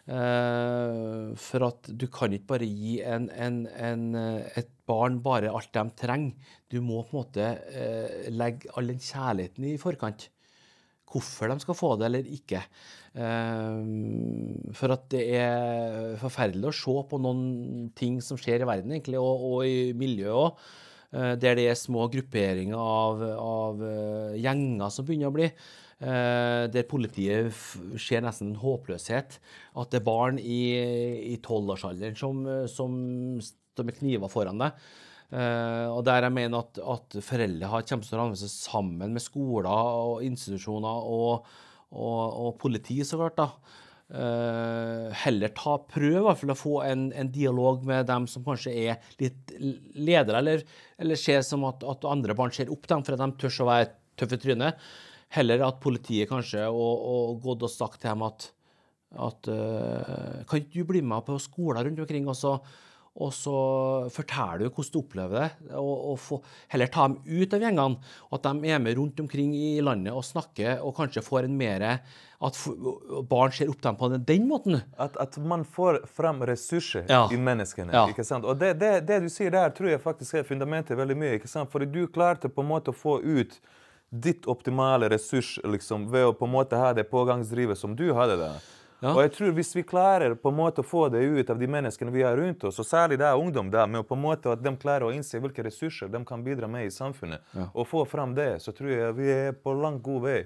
Eh, for at du kan ikke bare gi en, en, en, et barn bare alt de trenger. Du må på en måte legge all den kjærligheten i forkant. Hvorfor de skal få det eller ikke. Eh, for at det er forferdelig å se på noen ting som skjer i verden, egentlig, og, og i miljøet òg. Der det er små grupperinger av, av eh, gjenger som begynner å bli. Eh, der politiet ser nesten en håpløshet. At det er barn i, tolvårsalderen som, eh, som står med kniver foran deg. Eh, og der jeg mener at, at foreldre har kjempestor anvendelse sammen med skoler og institusjoner og, og, og politi, så klart. da. Uh, heller ta prøv i hvert fall å få en, en dialog med dem som kanskje er litt ledere, eller, eller ser som at, at, andre barn ser opp til dem fordi de tør å være tøffe i trynet. Heller at politiet kanskje og, og gått og sagt til dem at, at uh, Kan ikke du bli med på skoler rundt omkring? og så og så forteller du hvordan du opplever det, og, og få, heller ta dem ut av gjengene. og At de er med rundt omkring i landet og snakker, og kanskje får en mer At barn ser opp dem på den måten. At, at man får frem ressurser ja. i menneskene. Ja. ikke sant? Og det, det, det, du sier der, tror jeg faktisk er fundamentet veldig mye. ikke sant? Fordi du klarte på en måte å få ut ditt optimale ressurs liksom, ved å på en måte ha det pågangsdrivet som du hadde der. Ja. Og jeg tror Hvis vi klarer på en måte å få det ut av de menneskene vi har rundt oss, og særlig det er ungdom, der, med på en måte at de klarer å innse hvilke ressurser de kan bidra med i samfunnet, ja. og få fram det, så tror jeg vi er på langt god vei.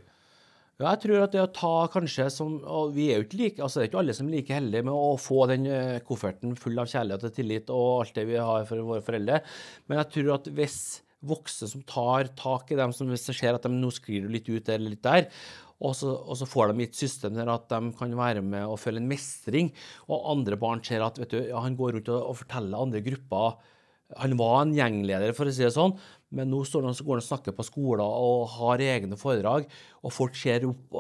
Ja, jeg tror at det å ta kanskje som og Vi er jo ikke like, altså det er ikke alle som er like heldige med å få den eh, kofferten full av kjærlighet og tillit og alt det vi har for våre foreldre. Men jeg tror at hvis voksne som tar tak i dem som hvis det ser at de nå sklir litt ut eller litt der, og så, og så, får de et system der at de kan være med og føle en mestring. Og andre barn ser at du, ja, han går rundt og, og, forteller andre grupper Han var en gjengleder, for å si det sånn, men nå han, går han og snakker på skoler og har egne foredrag, og folk ser opp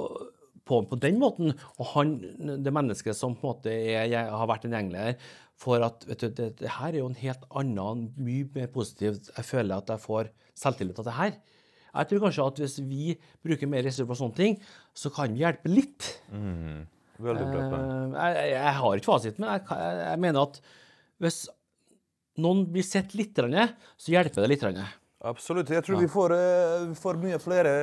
på ham på den måten. Og han, det mennesket som på en måte er, har vært en gjengleder, for at vet du, det, det her er jo en helt annen, mye mer positivt. Jeg føler at jeg får selvtillit av det her. Jeg tror kanskje at hvis vi bruker mer ressurser på sånne ting, så kan vi hjelpe litt. Mm. Veldig bra. Uh, jeg, jeg, har ikke fasiten, men jeg, jeg, mener at hvis noen blir sett litt, så hjelper det litt. Absolutt. Jeg tror ja. vi, får, uh, får, mye flere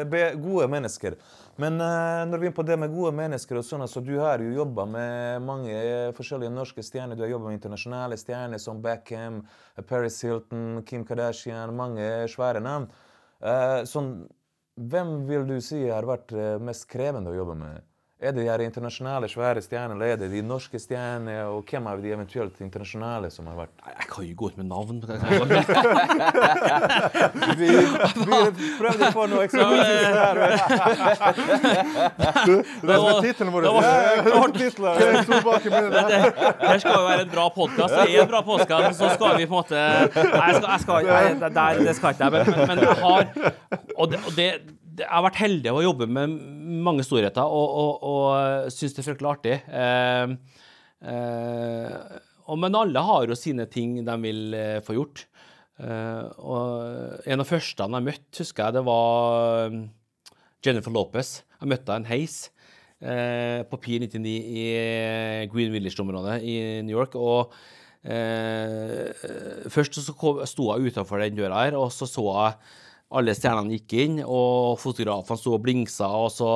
gode mennesker. Men uh, når vi er på det med gode mennesker og sånn, altså, Du har jo jobba med mange forskjellige norske stjerner. Du har jobba med internasjonale stjerner som Beckham, Paris Hilton, Kim Kardashian, mange svære navn. Eh, sånn, hvem vil du si har vært eh, mest krevende å jobbe med? Er det de internasjonale svære stjernene, eller er det de norske stjernene? Og hvem av de eventuelt internasjonale som har vært Jeg kan jo gå ut med navn. vi, vi prøvde på noe eksklusivt her. Det med tittelen vår. Det skal jo være en bra podkast. Det er en bra podkast, så skal vi på en måte Nei, jeg skal, jeg skal, jeg, det skal ikke jeg, men, men jeg har Og det, og det jeg har vært heldig å jobbe med mange storheter og, og, og syns det er fryktelig artig. Eh, eh, og, men alle har jo sine ting de vil eh, få gjort. Eh, og en av første jeg møtte, husker jeg, det var um, Jennifer Lopez. Jeg møtte henne en heis eh, på Pier 99 i Green Village-området i New York. og Eh, først så sto jeg utenfor den døra her, og så så jeg alle stjernene gikk inn, og fotografene sto og blingsa, og så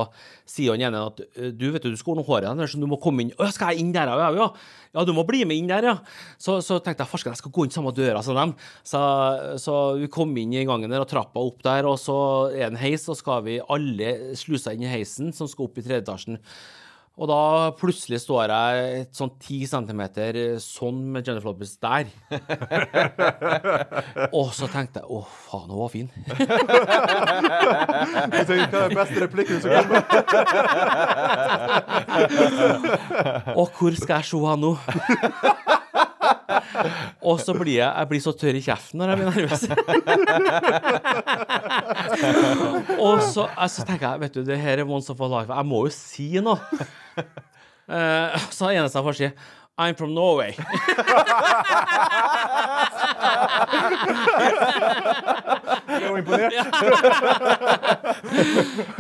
sier han ene at du vet du, du skal ordne håret ditt, så du må komme inn. Å, skal jeg inn der, ja? Ja, ja du må bli med inn der, ja. Så, så tenkte jeg farsken, jeg skal gå inn samme døra som dem. Så, så, vi kom inn i gangen der og trappa opp der, og så er det en heis, og skal vi alle slusa inn i heisen som skal opp i tredje etasjen. Og da plutselig står jeg et sånn ti centimeter sånn med Jennifer Lopez der. og så tenkte jeg å, faen, hun var fin. Hva er den beste replikken som kommer? og hvor skal jeg se henne nå? Og så blir jeg, jeg blir så tørr i kjeften når jeg blir nervøs. Og så, altså, tenker jeg vet du, det her er once of a life. Jeg må jo si noe. Uh, så eneste jeg får si I'm from Norway. Jeg var imponert.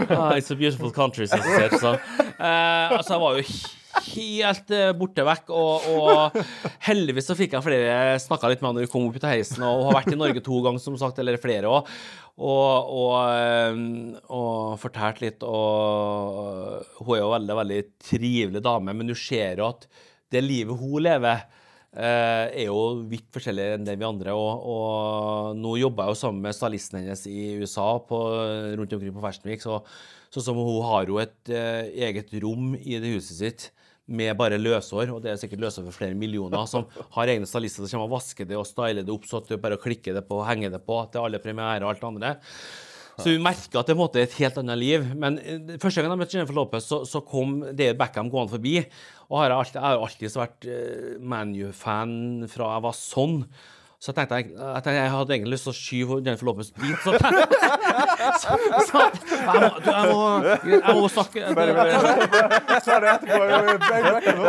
ah, it's a beautiful country, som jeg sier. Så. Uh, altså, jeg var jo helt uh, borte vekk. Og, og, heldigvis så fikk jeg flere snakka litt med han når vi kom opp ut av heisen, og har vært i Norge to ganger, som sagt, eller flere òg. Og, og, uh, og, fortalt litt. Og hun er jo veldig, veldig trivelig dame, men du ser jo at det livet hun lever Uh, er jo vidt forskjellig enn det vi andre. Og, og nå jobber jeg jo sammen med stylisten hennes i USA på, rundt omkring på Fersenvik Så, så, som hun har jo et eget rom i det huset sitt med bare løshår, og det er sikkert løshår for flere millioner, som har egne stylister som kommer og vasker det og styler det opp så at du bare klikker det på og henger det på til alle premierer og alt det andre. Så vi merker at det er et helt annet liv. Men eh, første gang jeg møtte Jennifer Lopez, så, så kom David Beckham gående forbi. Og har jeg, alltid, jeg har alltid vært uh, ManU-fan fra jeg var sånn. Så tenkte jeg, at jeg hadde egentlig lyst til å skyve Jennifer Lopez dit. Så, så, så jeg, må, jeg, må, jeg må snakke er det etterpå.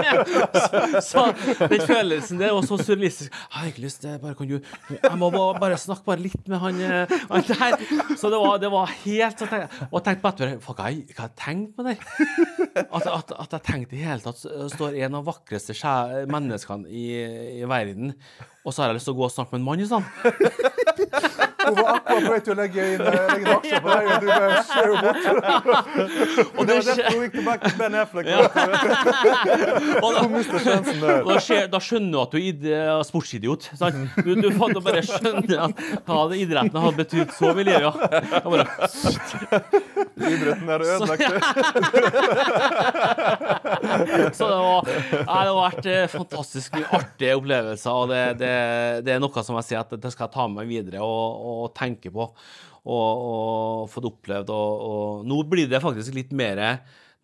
så, den følelsen der var så surrealistisk. Jeg har ikke lyst til bare, kan du, Jeg må bare, bare snakke bare litt med han, eh, han der. Så det var, det var helt så tenkte, Og tenkte på etterpå hva har jeg tenkt på det? At, at, at jeg tenkte i hele tatt står en av vakreste menneskene i, i verden, og så har jeg lyst til å gå og snakke med en mann i sånn. Var på vei til å legge inn eh, legge en aksje på deg, og du bare jo bort. Og Det var derfor hun gikk tilbake til Ben Affleck. og da, da, skjønner du at du er eh, sportsidiot. Sant? Du, du får bare skjønner at hva det idretten har betydd så mye i livet. Ja. Bare, Idretten er ødelagt. Så det, var, det har vært eh, fantastisk mye artige opplevelser, og det, det, det er noe som jeg sier at det skal jeg ta med meg videre og, og tenke på. Og, og få det opplevd. Og, og nå blir det faktisk litt mer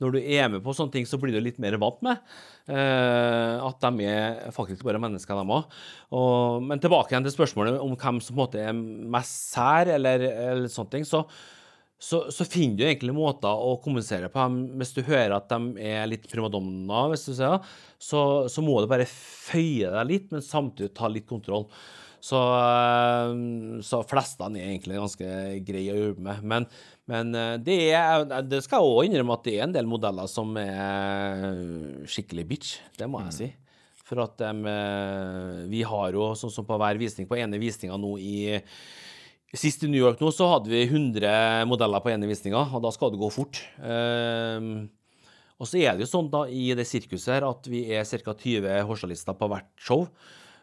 Når du er med på sånne ting, så blir du litt mer vant med eh, at de er faktisk bare mennesker, de òg. Men tilbake igjen til spørsmålet om hvem som på en måte er mest sær, eller, eller sånne ting. så så, så finner du egentlig måter å kommunisere på. Hvis du hører at de er litt primadonna, hvis du sier, så, så må du bare føye deg litt, men samtidig ta litt kontroll. Så, eh, så flestene er egentlig ganske greie å jobbe med. Men, men eh, det, er, det skal jeg òg innrømme at det er en del modeller som er skikkelig bitch. Det må jeg si. For at de, eh, vi har jo, sånn som på hver visning, på ene visninga nå i Sist i New York nå så hadde vi 100 modeller på ene visninga, og da skal det gå fort. Ehm, og så er det jo sånn da i det sirkuset her at vi er ca. 20 hårsalister på hvert show.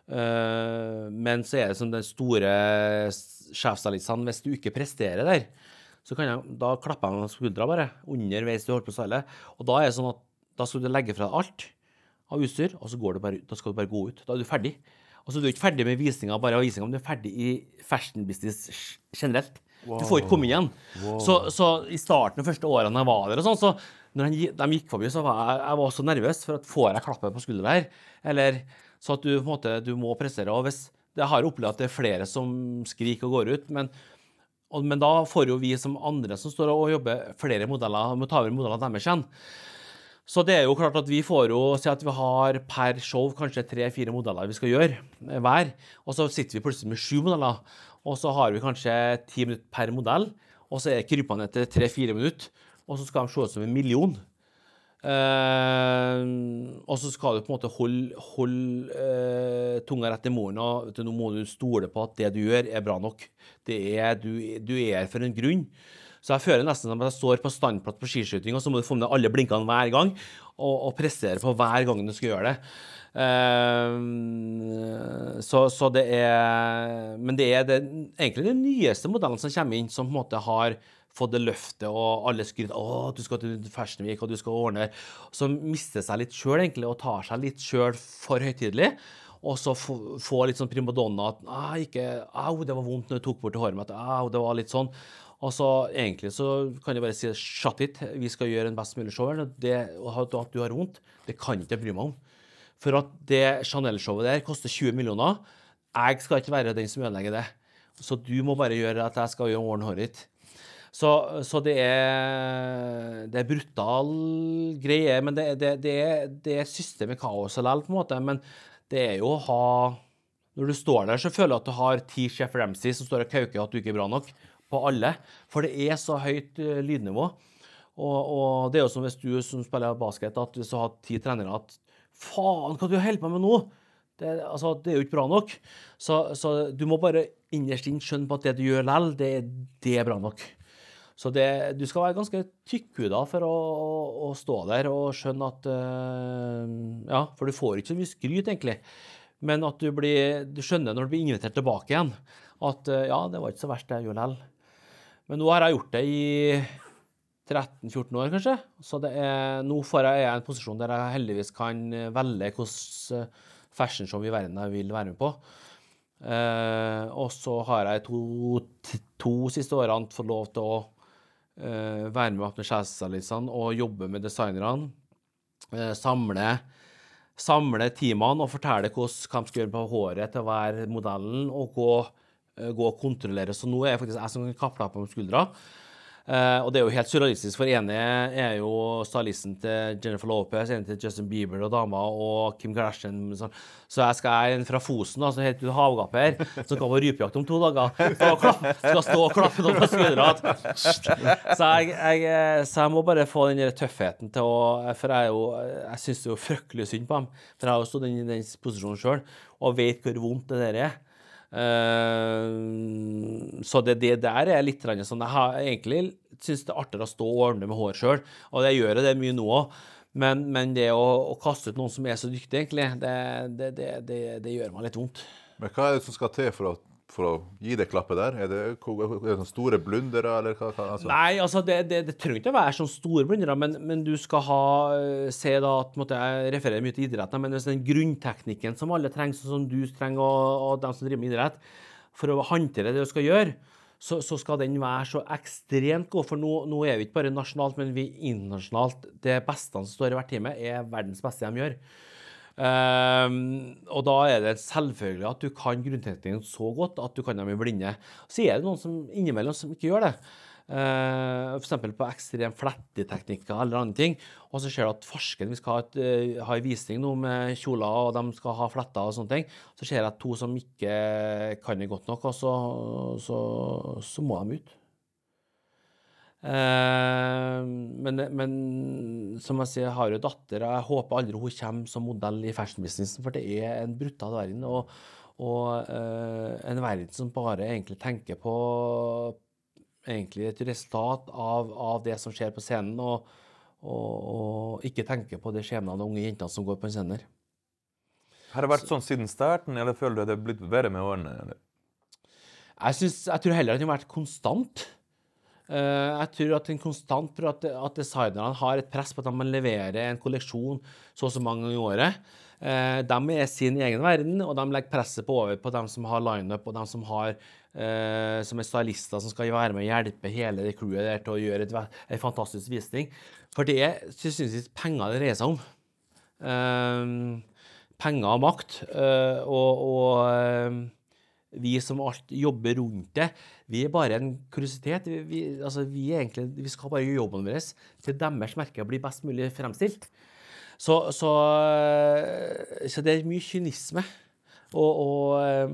Ehm, men så er det som den store sjefsstylistene, hvis du ikke presterer der, så kan jeg, da klapper jeg meg på skuldra bare, underveis du holder på style. Og da er det sånn at da skal du legge fra deg alt av utstyr, og så går du bare, da skal du bare gå ut. Da er du ferdig. Og så er du ikke ferdig med visninga, bare av visninga, men du er ferdig i fashion business generelt. Du får ikke komme igjen. Så, så i starten de første årene jeg var der, og sånn, så når de, de gikk forbi, så var jeg, jeg var så nervøs for at får jeg klappet på skuldra her? Eller så at du på en måte du må prestere. Og hvis Jeg har opplevd at det er flere som skriker og går ut, men, og, men da får jo vi som andre som står og jobber, flere modeller, må ta over modeller deres igjen. Så det er jo klart at vi får jo si at vi har per show kanskje tre-fire modeller vi skal gjøre eh, hver. Og så sitter vi plutselig med sju modeller, og så har vi kanskje ti minutter per modell. Og så er krypene etter tre-fire minutter, og så skal de se ut som en million. Eh, og så skal du på en måte holde, holde eh, tunga rett i munnen. og nå må du stole på at det du gjør, er bra nok. Er, du, du er her for en grunn. Så jeg føler nesten som jeg står på standplass på skiskyting, og så må du få med alle blinkene hver gang, og, og prestere på hver gang du skal gjøre det. Eh, så, så det er Men det er det, egentlig den nyeste modellen som kommer inn, som på en måte har fått det løftet, og alle skryter å, du skal til Fashion Week, og du skal ordne Så mister seg litt sjøl, egentlig, og tar seg litt sjøl for høytidelig. Og så få litt sånn primadonna at ikke, Au, det var vondt når du tok bort håret mitt. Au, det var litt sånn. Og så egentlig så kan jeg bare si shut it, vi skal gjøre en best mulig show. Det, at at du har vondt, det kan ikke jeg bry meg om. For at det Chanel-showet der koster 20 millioner. Jeg skal ikke være den som ødelegger det. Så du må bare gjøre at jeg skal gjøre ordne håret ditt. Så, så det er Det er brutal greie, men det, det, det, er, det er systemet kaos likevel, på en måte. Men det er jo å ha Når du står der, så føler du at du har ti Chef Ramsay som står og kauker at du ikke er bra nok på alle. For det er så høyt eh, lydnivå. Og, og det er jo som hvis du som spiller basket, at hvis du har ti trenere at Faen, hva du holder på med nå? Det, altså, det er jo ikke bra nok. Så, så du må bare innerst inne skjønne på at det du gjør likevel, det, det er bra nok. Så det, du skal være ganske tykkhuda for å, å, å stå der og skjønne at eh, Ja, for du får ikke så mye skryt, egentlig. Men at du, blir, du skjønner når du blir invitert tilbake igjen, at eh, ja, det var ikke så verst, det jeg gjorde. Men nå har jeg gjort det i 13-14 år, kanskje. Så er, nå får jeg, jeg en posisjon der jeg heldigvis kan velge hvilken fashion show i verden jeg vil være med på. Uh, og så har jeg to, to siste årene fått lov til å eh, være med med sjefsstylistene og jobbe med designerne. Eh, samle, samle teamene og fortelle hvordan de skal gjøre på håret til være modellen, og gå, eh, gå og kontrollere. Så nå er jeg faktisk jeg som kan kappe på skuldra. Eh, og det er jo helt surrealistisk, for ene er jo stylisten til Jennifer Lopez, ene til Justin Bieber og dama, og Kim Kardashian. Sånn. Så jeg skal en fra Fosen, som heter Havgapet her, som skal på rypejakt om to dager. Skal, skal stå og klappe noen på skuldra. Så eh, så jeg må bare få den der tøffheten til å For jeg, jo, jeg syns det er jo fryktelig synd på dem. For jeg har jo stått i den posisjonen sjøl og vet hvor vondt det der er. Eh, så det, det der er litt sånn Jeg har egentlig syns det er artigere å stå og ordne med hår sjøl, og det gjør det mye nå òg. Men, men det å, å kaste ut noen som er så dyktig, egentlig, det, det, det, det, gjør meg litt vondt. Men hva er det som skal til for å, for å gi det klappet der? Er det, er det sånne store blundere, eller hva? altså? Nei, altså det, det, det trenger ikke å være sånne store blundere, men, men du skal ha eh, Se da at måtte Jeg refererer mye til idrett, men hvis den grunnteknikken som alle trenger, sånn som du trenger, og, og de som driver med idrett, for å håndtere det du skal gjøre, så, så skal den være så ekstremt god. For nå, nå er vi ikke bare nasjonalt, men vi internasjonalt. Det beste som står i hvert time, er verdens beste de gjør. Ehm, og da er det selvfølgelig at du kan grunnteknikken så godt at du kan dem i blinde. Så er det noen som innimellom som ikke gjør det. Uh, F.eks. på ekstrem fletteteknikker eller andre ting. Og så ser du at farsken, vi skal ha, et, eh, ha en visning nå med kjoler, og de skal ha fletter og sånne ting. Så ser jeg at to som ikke kan det godt nok, og så, så, så må de ut. Eh, men, men som jeg sier, jeg har jo datter. og Jeg håper aldri hun kommer som modell i fashionbusinessen, for det er en brutal verden. Og, og eh, en verden som bare egentlig tenker på egentlig et resultat av, av det som skjer på scenen, og, og, og ikke tenker på det skjebnen av unge jenter som går på en scene. Har det vært sånn siden starten, eller føler du det er blitt verre med årene? eller? Jeg, synes, jeg tror heller at det har vært konstant. Eh, jeg tror at en konstant for at, at designerne har et press på at de må levere en kolleksjon så og så mange ganger i året. Uh, de er sin egen verden, og de legger presset på over på dem som har lineup, og dem som, har, eh, som er stylister som skal være med og hjelpe hele det crewet der til å gjøre en fantastisk visning. For det er sist penger det dreier seg om. Eh, penger og makt. eh, og og eh, vi som alt jobber rundt det, vi er bare en kuriositet. Vi, vi, altså, vi, egentlig, vi skal bare gjøre jobben vår til deres merker blir best mulig fremstilt. Så, så, eh, så det er mye kynisme. Og, og eh,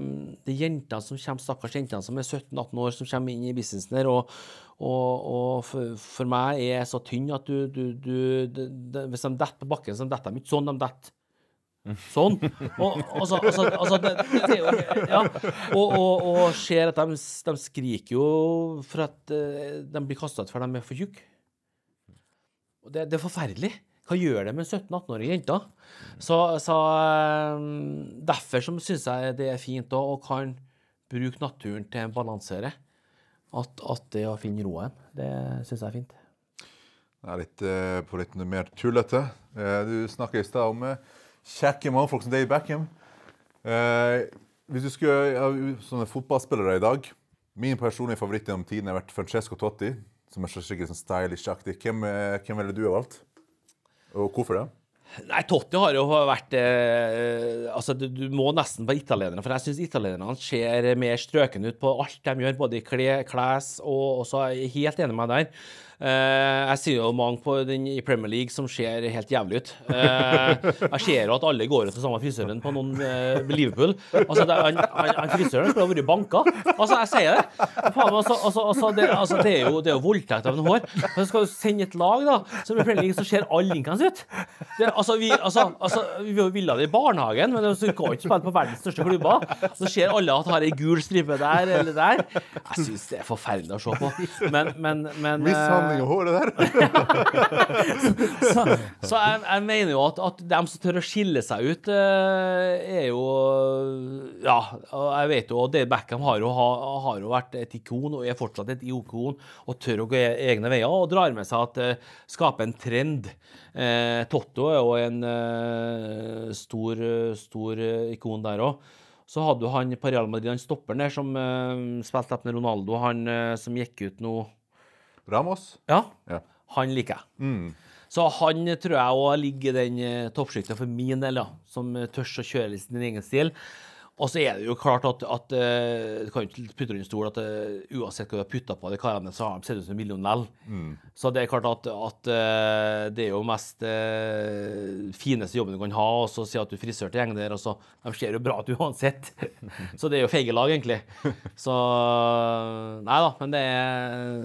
det er jentene som kommer, stakkars jentene som er 17-18 år, som kommer inn i businessen her. Og, og, og for, for meg er jeg så tynn at du, du, du de, de, Hvis de detter på bakken, så detter de ikke sånn, de detter Sånn. Og, altså, altså, altså det, det jo, ja. og, og, og ser at de, de skriker jo for at eh, de blir kasta ut for de er for tjukke. Det, det er forferdelig. Hva gjør det med 17-18-årige jenter? Så, så eh, derfor syns jeg det er fint å kan bruke naturen til en balansere. At, at det å finne roen, det syns jeg er fint. Det er litt, eh, på litt mer tullete. Du snakket i stad om kjekke mannfolk som Dave Beckham. Eh, hvis du skulle ja, sånne fotballspillere i dag Min personlige favoritt gjennom tiden har vært Francesco Totti, som er så skikkelig sånn stylish-aktig. Hvem, eh, hvem ville du ha valgt? Og hvorfor det? Nei, Totti har jo vært eh, Altså, du, du må nesten være italiener, for jeg syns italienerne ser mer strøkne ut på alt de gjør, både i kle, kles og så er jeg helt enig med deg der. Eh, jeg sier jo mange på den i Premier League som ser helt jævlig ut. Eh, jeg ser jo at alle går ut til samme frisøren på noen eh, Liverpool. Altså, det, han, han, han frisøren skulle ha vært banka. Altså, jeg sier det. Faen, altså, altså, altså, det, altså, det, er jo, det er jo voldtekt av en hår. Men skal du sende et lag da, som i Premier League, så ser alle linkene ut. Det, altså, vi, altså, altså, vi ville det i barnehagen, men så kan ikke spille på verdens største klubber. Så ser alle at har ei gul stripe der eller der. Jeg syns det er forferdelig å se på. Men, men, men eh, Mishandling av håret der! så, så jeg, jeg mener jo at, at dem som tør å skille seg ut, eh, er jo Ja, jeg vet jo og Dave Beckham har jo, har jo vært et ikon, og er fortsatt et ikon, og tør å gå e- egne veier, og drar med seg at uh, skaper en trend. Eh, Totto er jo en eh, stor, stor eh, ikon der òg. Så hadde du han på Real Madrid, han stopperen der som eh, spilte med Ronaldo, han eh, som gikk ut nå Ramos? Ja, Ja. han liker jeg. Mm. Så han eh, tror jeg òg ligger i den uh, toppsjiktet for min del, ja, som tør å kjøre sin egen stil. Og så er det jo klart at, at uh, Du kan ikke putte under stol at uh, uansett hva du har putta på de karene, så har de sett ut som en million lell. Så det er klart at, at uh, det er jo mest fineste jobben du kan ha, og så si at du er frisør til gjengen der, og så De ser jo bra ut uansett. så det er jo feige lag, egentlig. Så Nei da, men det er,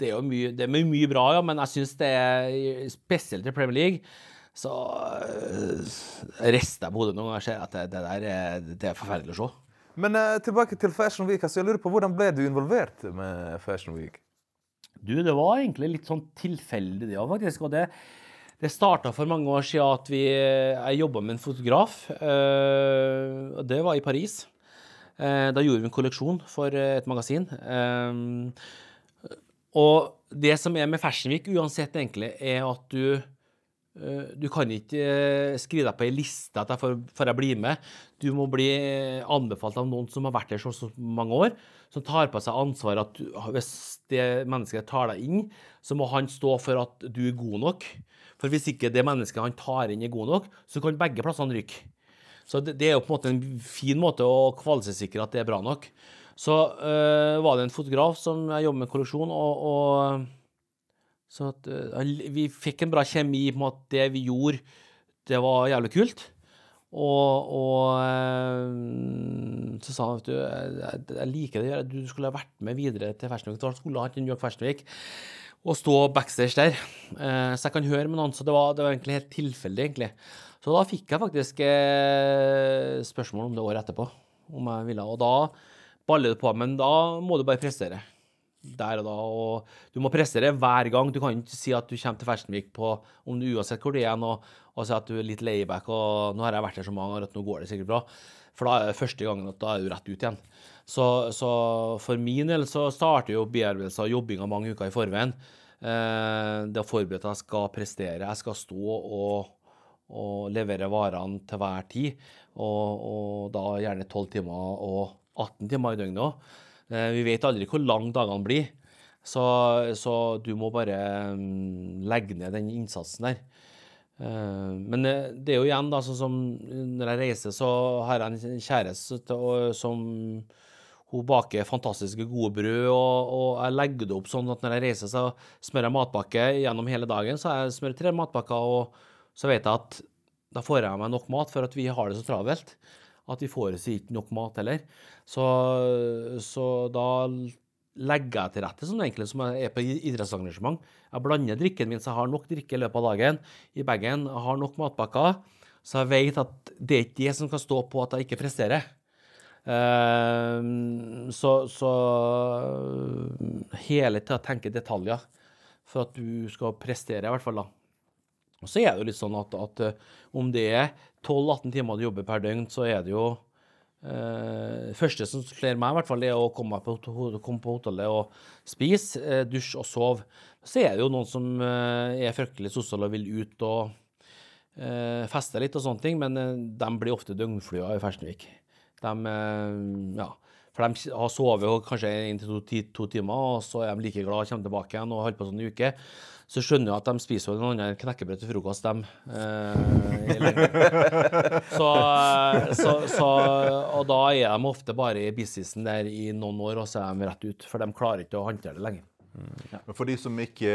det er jo mye, det er mye bra, ja. Men jeg syns det er spesielt i Premier League så rister jeg på hodet noen ganger og ser at det, det der er, det er forferdelig å se. Men uh, tilbake til Fashion Week. Altså, jeg lurer på Hvordan ble du involvert med Fashion Week? Du, det var egentlig litt sånn tilfeldig, det òg, faktisk. Og det, det starta for mange år siden at vi, jeg jobba med en fotograf. øh, og det var i Paris. Eh, da gjorde vi en kolleksjon for eh, et magasin. Eh, og det som er med Fashion Week uansett, egentlig, er at du Du kan ikke eh, skrive deg på ei liste at jeg får, får jeg bli med. Du må bli eh, anbefalt av noen som har vært der så, så mange år, som tar på seg ansvaret at du, hvis det mennesket tar deg inn, så må han stå for at du er god nok. For hvis ikke det mennesket han tar inn, er god nok, så kan begge plassene ryke. Så det, det er jo på en måte en fin måte å kvalitetssikre at det er bra nok. Så øh, var det en fotograf som jeg jobber med kolleksjon, og, og så at, eh, vi fikk en bra kjemi på at det vi gjorde, det var jævlig kult. Og, og eh, så sa han, vet du, jeg, jeg- liker det, du skulle ha vært med videre til Week. Da skulle han til New York Week og stå backstage der. Eh, så jeg kan høre med noen, så det var, det var egentlig helt tilfeldig, egentlig. Så da fikk jeg faktisk spørsmål om det året etterpå, om jeg ville. Og da baller det på, men da må du bare prestere der og da. Og du må prestere hver gang. Du kan ikke si at du kommer til Week på om du uansett hvor du er og, og si at du er litt layback og nå har jeg vært her så mange ganger at nå går det sikkert bra. For da er det første gangen at da er du rett ut igjen. Så, så for min del så starter jo bearbeidelse og jobbinga mange uker i forveien. Eh, det å forberede at jeg skal prestere, jeg skal stå og, og levere varene til hver tid. Og, og da gjerne 12 timer og 18 timer i døgnet òg. Eh, Vi vet aldri hvor lang dagene blir, så, så du må bare mm, legge ned den innsatsen der. Eh, Men eh, det er jo igjen, da, sånn som når jeg reiser, så har jeg en kjæreste som hun baker fantastiske gode brød, og, og jeg legger det opp sånn at når jeg reiser, så smører jeg matpakke gjennom hele dagen. Så jeg smører tre matpakker, og så vet jeg at da får jeg meg nok mat, for at vi har det så travelt. At vi får seg ikke nok mat heller. Så, så da legger jeg til rette sånn egentlig som jeg er på idrettsarrangement. Jeg blander drikken min så jeg har nok drikke i løpet av dagen i bagen. Jeg har nok matpakker, så jeg vet at det er ikke det som kan stå på at jeg ikke presterer. Ehm, så, så hele tida tenke detaljer for at du skal prestere, i hvert fall. da. Og så er det jo litt sånn at, at eh, om det er 12-18 timer du jobber per døgn, så er det jo eh, Det første som slår meg, i hvert fall, er å komme på, komme på hotellet og spise, eh, dusje og sove. Så er det jo noen som eh, er fryktelig sosiale og vil ut og eh, feste litt og sånne ting, men eh, de blir ofte døgnflua i Fersnevik. De, eh, ja, for de har sovet kanskje en til to, to timer, og så er de like glad og kommer tilbake igjen og holder på sånn en uke. Så skjønner jeg at de spiser jo noe annet enn knekkebrød til frokost, de. Eh, så, eh, så, så, og da er de ofte bare i businessen der i noen år, og så er de rett ut. For de klarer ikke å håndtere det lenger. Men for de som ikke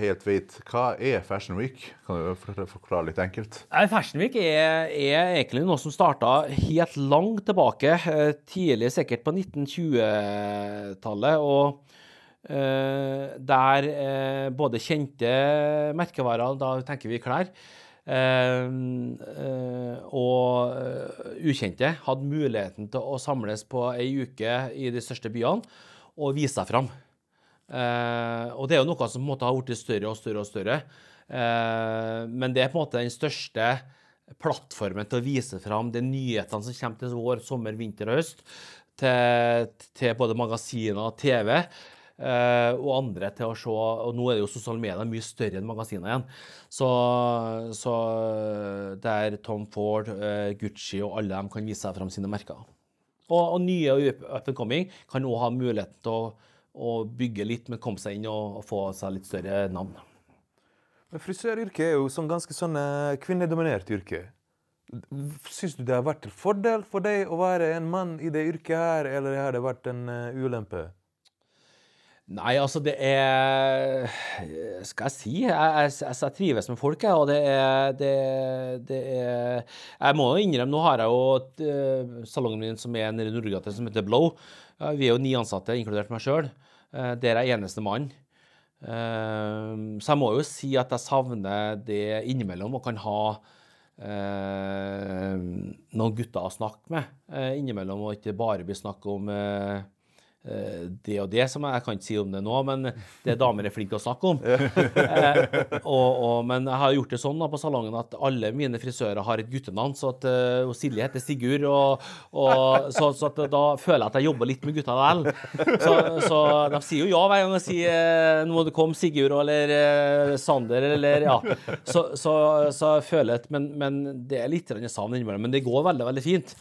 helt vet, hva er Fashion Week? Kan du forklare litt enkelt? Fashion Week er, er egentlig noe som starta helt langt tilbake, eh, tidlig sikkert på 1920-tallet. Og eh, der eh, både kjente merkevarer, da tenker vi klær, eh, eh, og eh, ukjente hadde muligheten til å samles på ei uke i de største byene og vise seg fram. Eh, og det er jo noe som på en måte har blitt større og større og større. Eh, men det er på en måte den største plattformen til å vise fram de nyhetene som kommer til vår, sommer, vinter og høst. Til, til både magasiner, TV uh, og andre til å se. Og nå er det jo sosiale medier mye større enn magasiner igjen. Så, så der Tom Ford, eh, Gucci og alle dem kan vise seg fram sine merker. Og, og nye og up and coming kan òg ha muligheten til å, å bygge litt, men komme seg inn og, og få seg litt større navn. Men frisøryrket er jo sånn ganske sånn eh, kvinnedominert yrke. Syns du det har vært til fordel for deg å være en mann i det yrket her, eller har det vært en eh, ulempe? Nei, altså det er Skal jeg si? Jeg, jeg, jeg, trives med folk, jeg. Og det er, det, det er Jeg må jo innrømme, nå har jeg jo uh, salongen min som er nede i Nordgata, som heter Blow. Vi er jo ni ansatte, inkludert meg sjøl. Uh, der er jeg eneste mann. Uh, så jeg må jo si at jeg savner det innimellom, og kan ha uh, noen gutter å snakke med innimellom, og ikke bare bli snakk om Eh, det og det, som jeg, jeg kan ikke si om det nå, men det damer er flinke til å snakke om. eh, og, og, men jeg har gjort det sånn da, på salongen at alle mine frisører har et guttenavn. Så at uh, Silje heter Sigurd, og, og så, så da føler jeg at jeg jobber litt med gutta likevel. Så, så, de sier jo ja hver gang jeg sier uh, nå må du komme, Sigurd eller uh, Sander eller ja. Så, så, så jeg føler at men, men det er litt savn innimellom. Men det går veldig, veldig fint.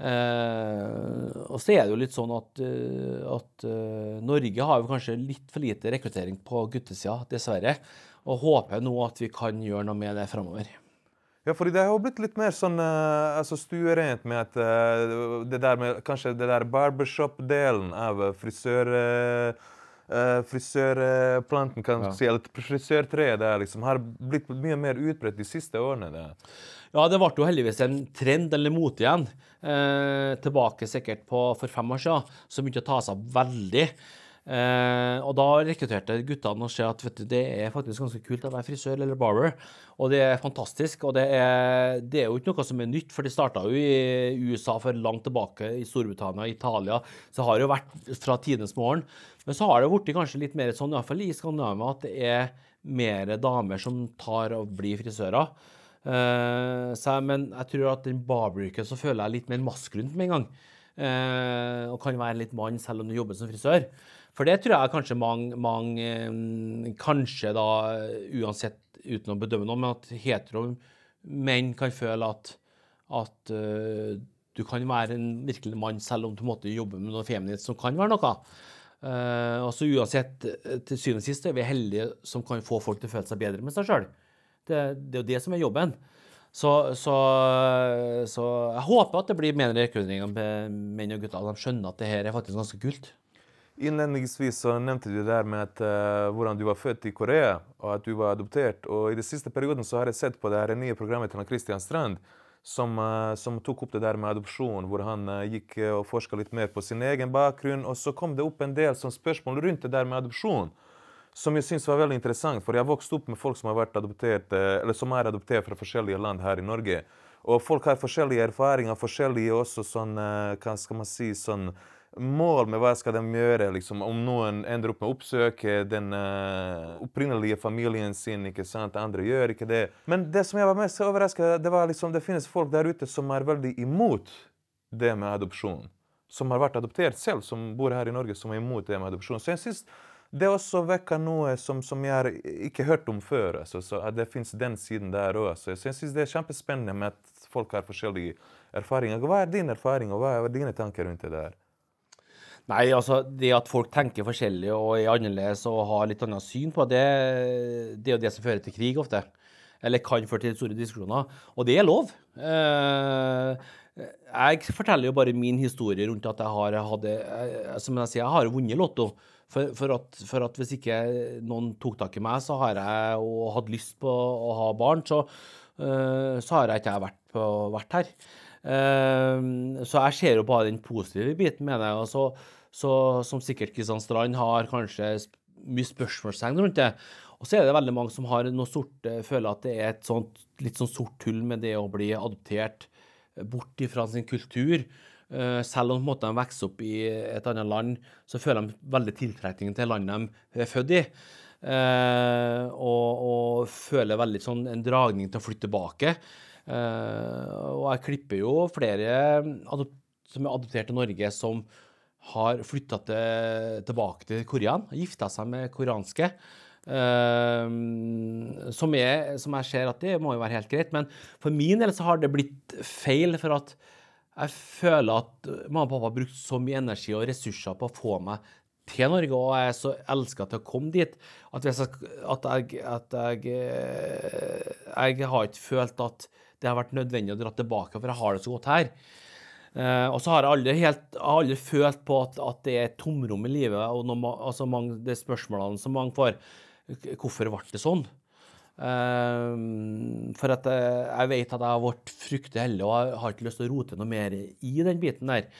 Eh, og så er det jo litt sånn at, uh, at uh, Norge har jo kanskje litt for lite rekruttering på guttesida, dessverre. Og håper nå at vi kan gjøre noe med det framover. Ja, fordi det har blitt litt mer sånn uh, altså stuerent med at uh, det der med kanskje det der barbershop-delen av frisør... Uh, frisørplanten, kan ja. si, eller frisørtreet der liksom, har blitt mye mer utbredt de siste årene. Det. Ja, det ble jo heldigvis en trend, eller mote igjen, eh, tilbake sikkert på for fem år siden, som begynte å ta seg veldig. Eh, og da rekrutterte guttene og ser at du, det er faktisk ganske kult å være frisør eller barber. Og det er fantastisk. Og det er, det er jo ikke noe som er nytt, for det starta jo i USA for langt tilbake, i Storbritannia, Italia. Så har det jo vært fra tidenes morgen. Men så har det blitt kanskje litt mer sånn, iallfall i Skandinavia, at det er mer damer som tar og blir frisører. Eh, så, men jeg tror at den barberuken så føler jeg litt mer maskulint med en gang. Eh, og kan være litt mann selv om du jobber som frisør. For det tror jeg kanskje mange, mange um, Kanskje da, uansett uten å bedømme noe, men at hetero menn kan føle at, at uh, du kan være en virkelig mann selv om du måtte jobbe med noe feminint som kan være noe. Uh, altså Uansett, til syvende og sist er vi heldige som kan få folk til å føle seg bedre med seg sjøl. Det, det er jo det som er jobben. Så, så, så, jeg håper at det blir mer rekruttering av menn og gutter. At De skjønner at det her er faktisk ganske kult. Innledningsvis så nevnte du det der med at, uh, hvordan du var født i Korea, og at du var adoptert. Og I den siste perioden så har jeg sett på det her nye programmet til Christian Strand, som, uh, som, tok opp det der med adopsjon, hvor han uh, gikk og forska litt mer på sin egen bakgrunn. Og så kom det opp en del sånn spørsmål rundt det der med adopsjon som jeg syns var veldig interessant. For jeg har vokst opp med folk som, har vært adoptert, eller som er adoptert fra forskjellige land her i Norge. Og folk har forskjellige erfaringer, forskjellige også sånn, hva skal man si, sånn mål med hva skal de gjøre. Liksom. Om noen ender opp med å oppsøke den uh, opprinnelige familien sin, ikke sant? andre gjør ikke det. Men det som jeg var mest overrasket det var liksom, det finnes folk der ute som er veldig imot det med adopsjon. Som har vært adoptert selv, som bor her i Norge, som er imot det med adopsjon. Så jeg synes det også vekker noe som, som jeg har ikke hørt om før. Altså, så at det fins den siden der òg. Så jeg syns det er kjempespennende med at folk har forskjellige erfaringer. Hva er din erfaring, og hva er dine tanker rundt det der? Nei, altså Det at folk tenker forskjellig og er annerledes og har litt annet syn på det, det er jo det som fører til krig ofte. Eller kan føre til store diskusjoner. Og det er lov. Eh, jeg forteller jo bare min historie rundt at jeg har hadde, eh, som jeg sier, jeg har vunnet Lotto. For, for, at, for, at, hvis ikke noen tok tak i meg, så har jeg og hadde lyst på å ha barn, så, uh, så har jeg ikke vært, på, vært her. Så jeg ser jo bare den positive biten med det. og så, så Som sikkert Kristian Strand har kanskje mye spørsmålstegn rundt det. Og så er det veldig mange som har noe sort, føler at det er et sånt, litt sånn sort hull med det å bli adoptert bort ifra sin kultur. Eh, selv om de vokser opp i et annet land, så føler de veldig tiltrekning til landet de er født i. Og, og, føler veldig sånn en dragning til å flytte tilbake. Og jeg klipper jo flere som er adoptert til Norge, som har flytta til, tilbake til Korean, gifta seg med koreanske. Uh, som, jeg, som, jeg ser at det må jo være helt greit. Men for min del så har det blitt feil, for at jeg føler at mamma og pappa har brukt så mye energi og ressurser på å få meg til Norge, og jeg er så elska til å komme dit at, jeg, at, jeg, at eh, jeg har ikke følt at det har vært nødvendig å dra tilbake, for jeg har det så godt her. Eh, og så har jeg aldri, helt, aldri følt på at, at, det er et tomrom i livet, og når, altså mange, de spørsmålene som mange får. Hvorfor ble det sånn? Uh, for at jeg, jeg, vet at jeg har vært fryktelig heldig og jeg har ikke lyst til å rote noe mer i den biten der.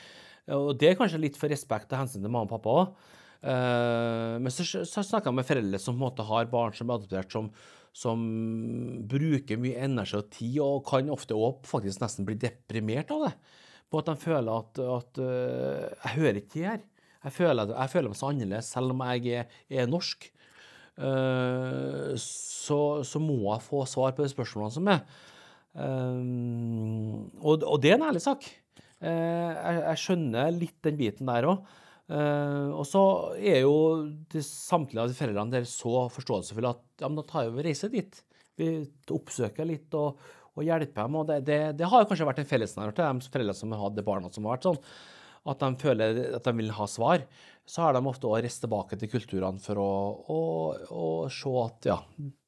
Og det er kanskje litt for respekt og hensyn til mamma og pappa òg. Uh, eh, men så, så snakker jeg med foreldre som på en måte har barn som er adoptert, som, som bruker mye energi og tid, og kan ofte òg faktisk nesten bli deprimert av det. På at de føler at, at uh, Jeg hører ikke her. Jeg føler, jeg føler meg så annerledes selv om jeg er, er norsk. Uh, så, så, må jeg få svar på de spørsmålene som er. Uh, og, og, det er en ærlig sak. Uh, jeg, jeg, skjønner litt den biten der òg. Og så er jo de, samtlige av de foreldrene der så forståelsesfulle at ja, men da tar vi reise dit. Vi oppsøker litt og, og hjelpe dem. Og det, det, det har kanskje vært en fellesnevner til de foreldrene som har hatt barna som har vært sånn at de føler at de vil ha svar, så har de ofte å reist tilbake til kulturene for å, å, å, se at ja,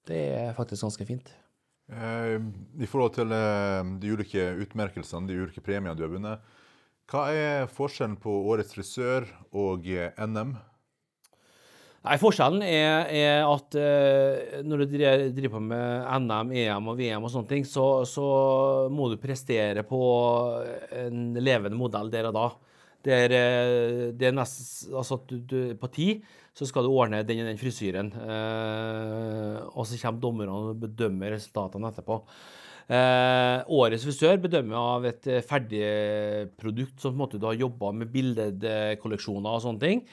det er faktisk ganske fint. Eh, I forhold til eh, de ulike utmerkelsene, de ulike premiene du har vunnet, hva er forskjellen på Årets frisør og eh, NM? Nei, Forskjellen er, er at uh, når du driver på med NM, EM og VM, og sånne ting, så, så må du prestere på en levende modell der og da. Der, er, eh, det er nest, altså at du, du, På ti så skal du ordne den og den frisyren. Uh, og så kommer dommerne og bedømmer resultatene etterpå. Uh, årets frisør bedømmer av et ferdig produkt en måte du har jobba med bildekolleksjoner og sånne ting.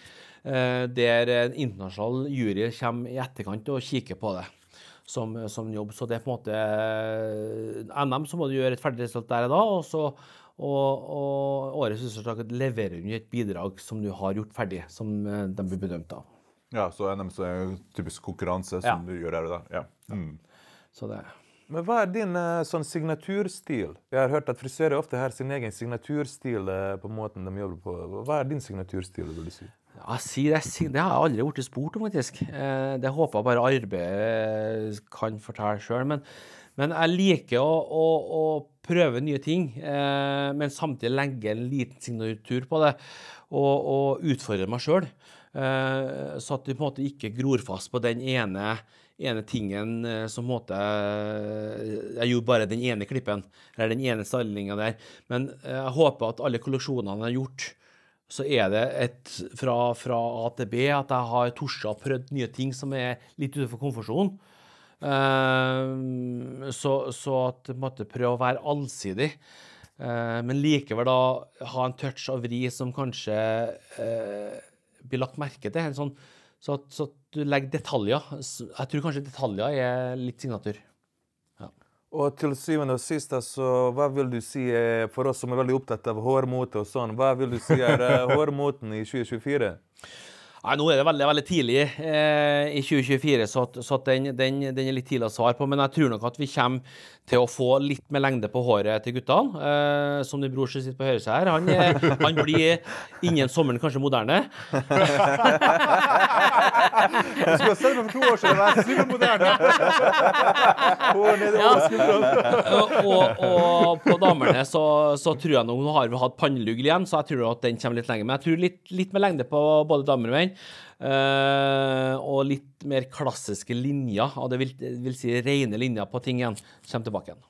Eh, der en internasjonal jury kommer i etterkant og kikker på det. Som, som, jobb. Så det er på en måte eh, NM, så må du gjøre et ferdig resultat der og da. og så og, og årets ressurstak leverer du et bidrag som du har gjort ferdig, som eh, de blir bedømt av. Ja, så NM så er typisk konkurranse som ja. du gjør her og da. Ja. Mm. Så det. Men hva er din sånn signaturstil? Jeg har hørt at frisører ofte har sin egen signaturstil på måten de jobber på. Hva er din signaturstil, vil du si? Ja, si det, det, har jeg aldri blitt spurt om, faktisk. Eh, det håper jeg bare arbeidet kan fortelle sjøl. Men, men, jeg liker å, å, å prøve nye ting, eh, men samtidig legge en liten signatur på det og, og utfordre meg sjøl. Eh, så at du på en måte ikke gror fast på den ene, ene tingen eh, som på en måte eh, Jeg gjorde bare den ene klippen, eller den ene stallinga der. Men eh, jeg håper at alle kolleksjonene jeg har gjort, så er det et fra, fra A til B at jeg har tort å prøvd nye ting som er litt utenfor komfortsonen. Uh, så, så, at måtte prøve å være allsidig. Uh, men likevel da ha en touch av vri som kanskje uh, blir lagt merke til. Sånn, så, at, så, at, du legger detaljer. Jeg tror kanskje detaljer er litt signatur. Og til syvende og sist, altså, hva vil du si for oss som er veldig opptatt av hårmote og sånn, hva vil du si er hårmoten i 2024? Nei, Nå er det veldig veldig tidlig eh, i 2024, så, så den, den, den, er litt tidlig å svare på. Men jeg tror nok at vi kommer til å få litt mer lengde på håret til guttene. Eh, som din bror som sitter på høyre seg her. Han, eh, han, blir innen sommeren kanskje moderne. Du skulle ha sett meg for to år siden. Jeg er supermoderne. Hår nede over skuldrene. Og, og, på damene så, så, tror jeg nå har vi hatt pannelugg igjen, så jeg tror at den kommer litt lenger. Men jeg tror litt, litt mer lengde på både damer og menn. Uh, og litt mer klassiske linjer, og det vil, vil si rene linjer på ting igjen, kommer tilbake igjen.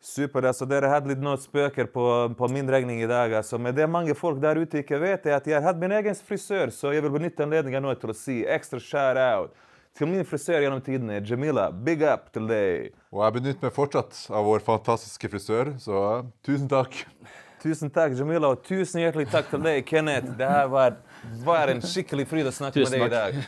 Super. altså Dere hadde litt noen spøker på, på, min regning i dag. altså. Men det mange folk der ute ikke vet, er at jeg hadde min egen frisør, så jeg vil benytte anledningen nå til å si ekstra shout out til min frisør gjennom tidene, Jamila. Big up til deg. Og jeg benytter meg fortsatt av vår fantastiske frisør, så tusen takk. Tusen takk, Jamila, og tusen hjertelig takk til deg, Kenneth. Det her var var en skikkelig fryd å snakke med deg i dag.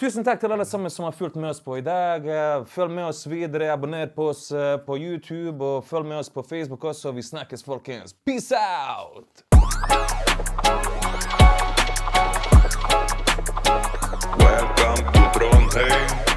Tusen takk til alle sammen som har fulgt med oss på i dag. Følg med oss videre. Abonner på oss eh, på YouTube, og følg med oss på Facebook også. Vi snakkes, folkens. Peace out! Welcome to Trondheim.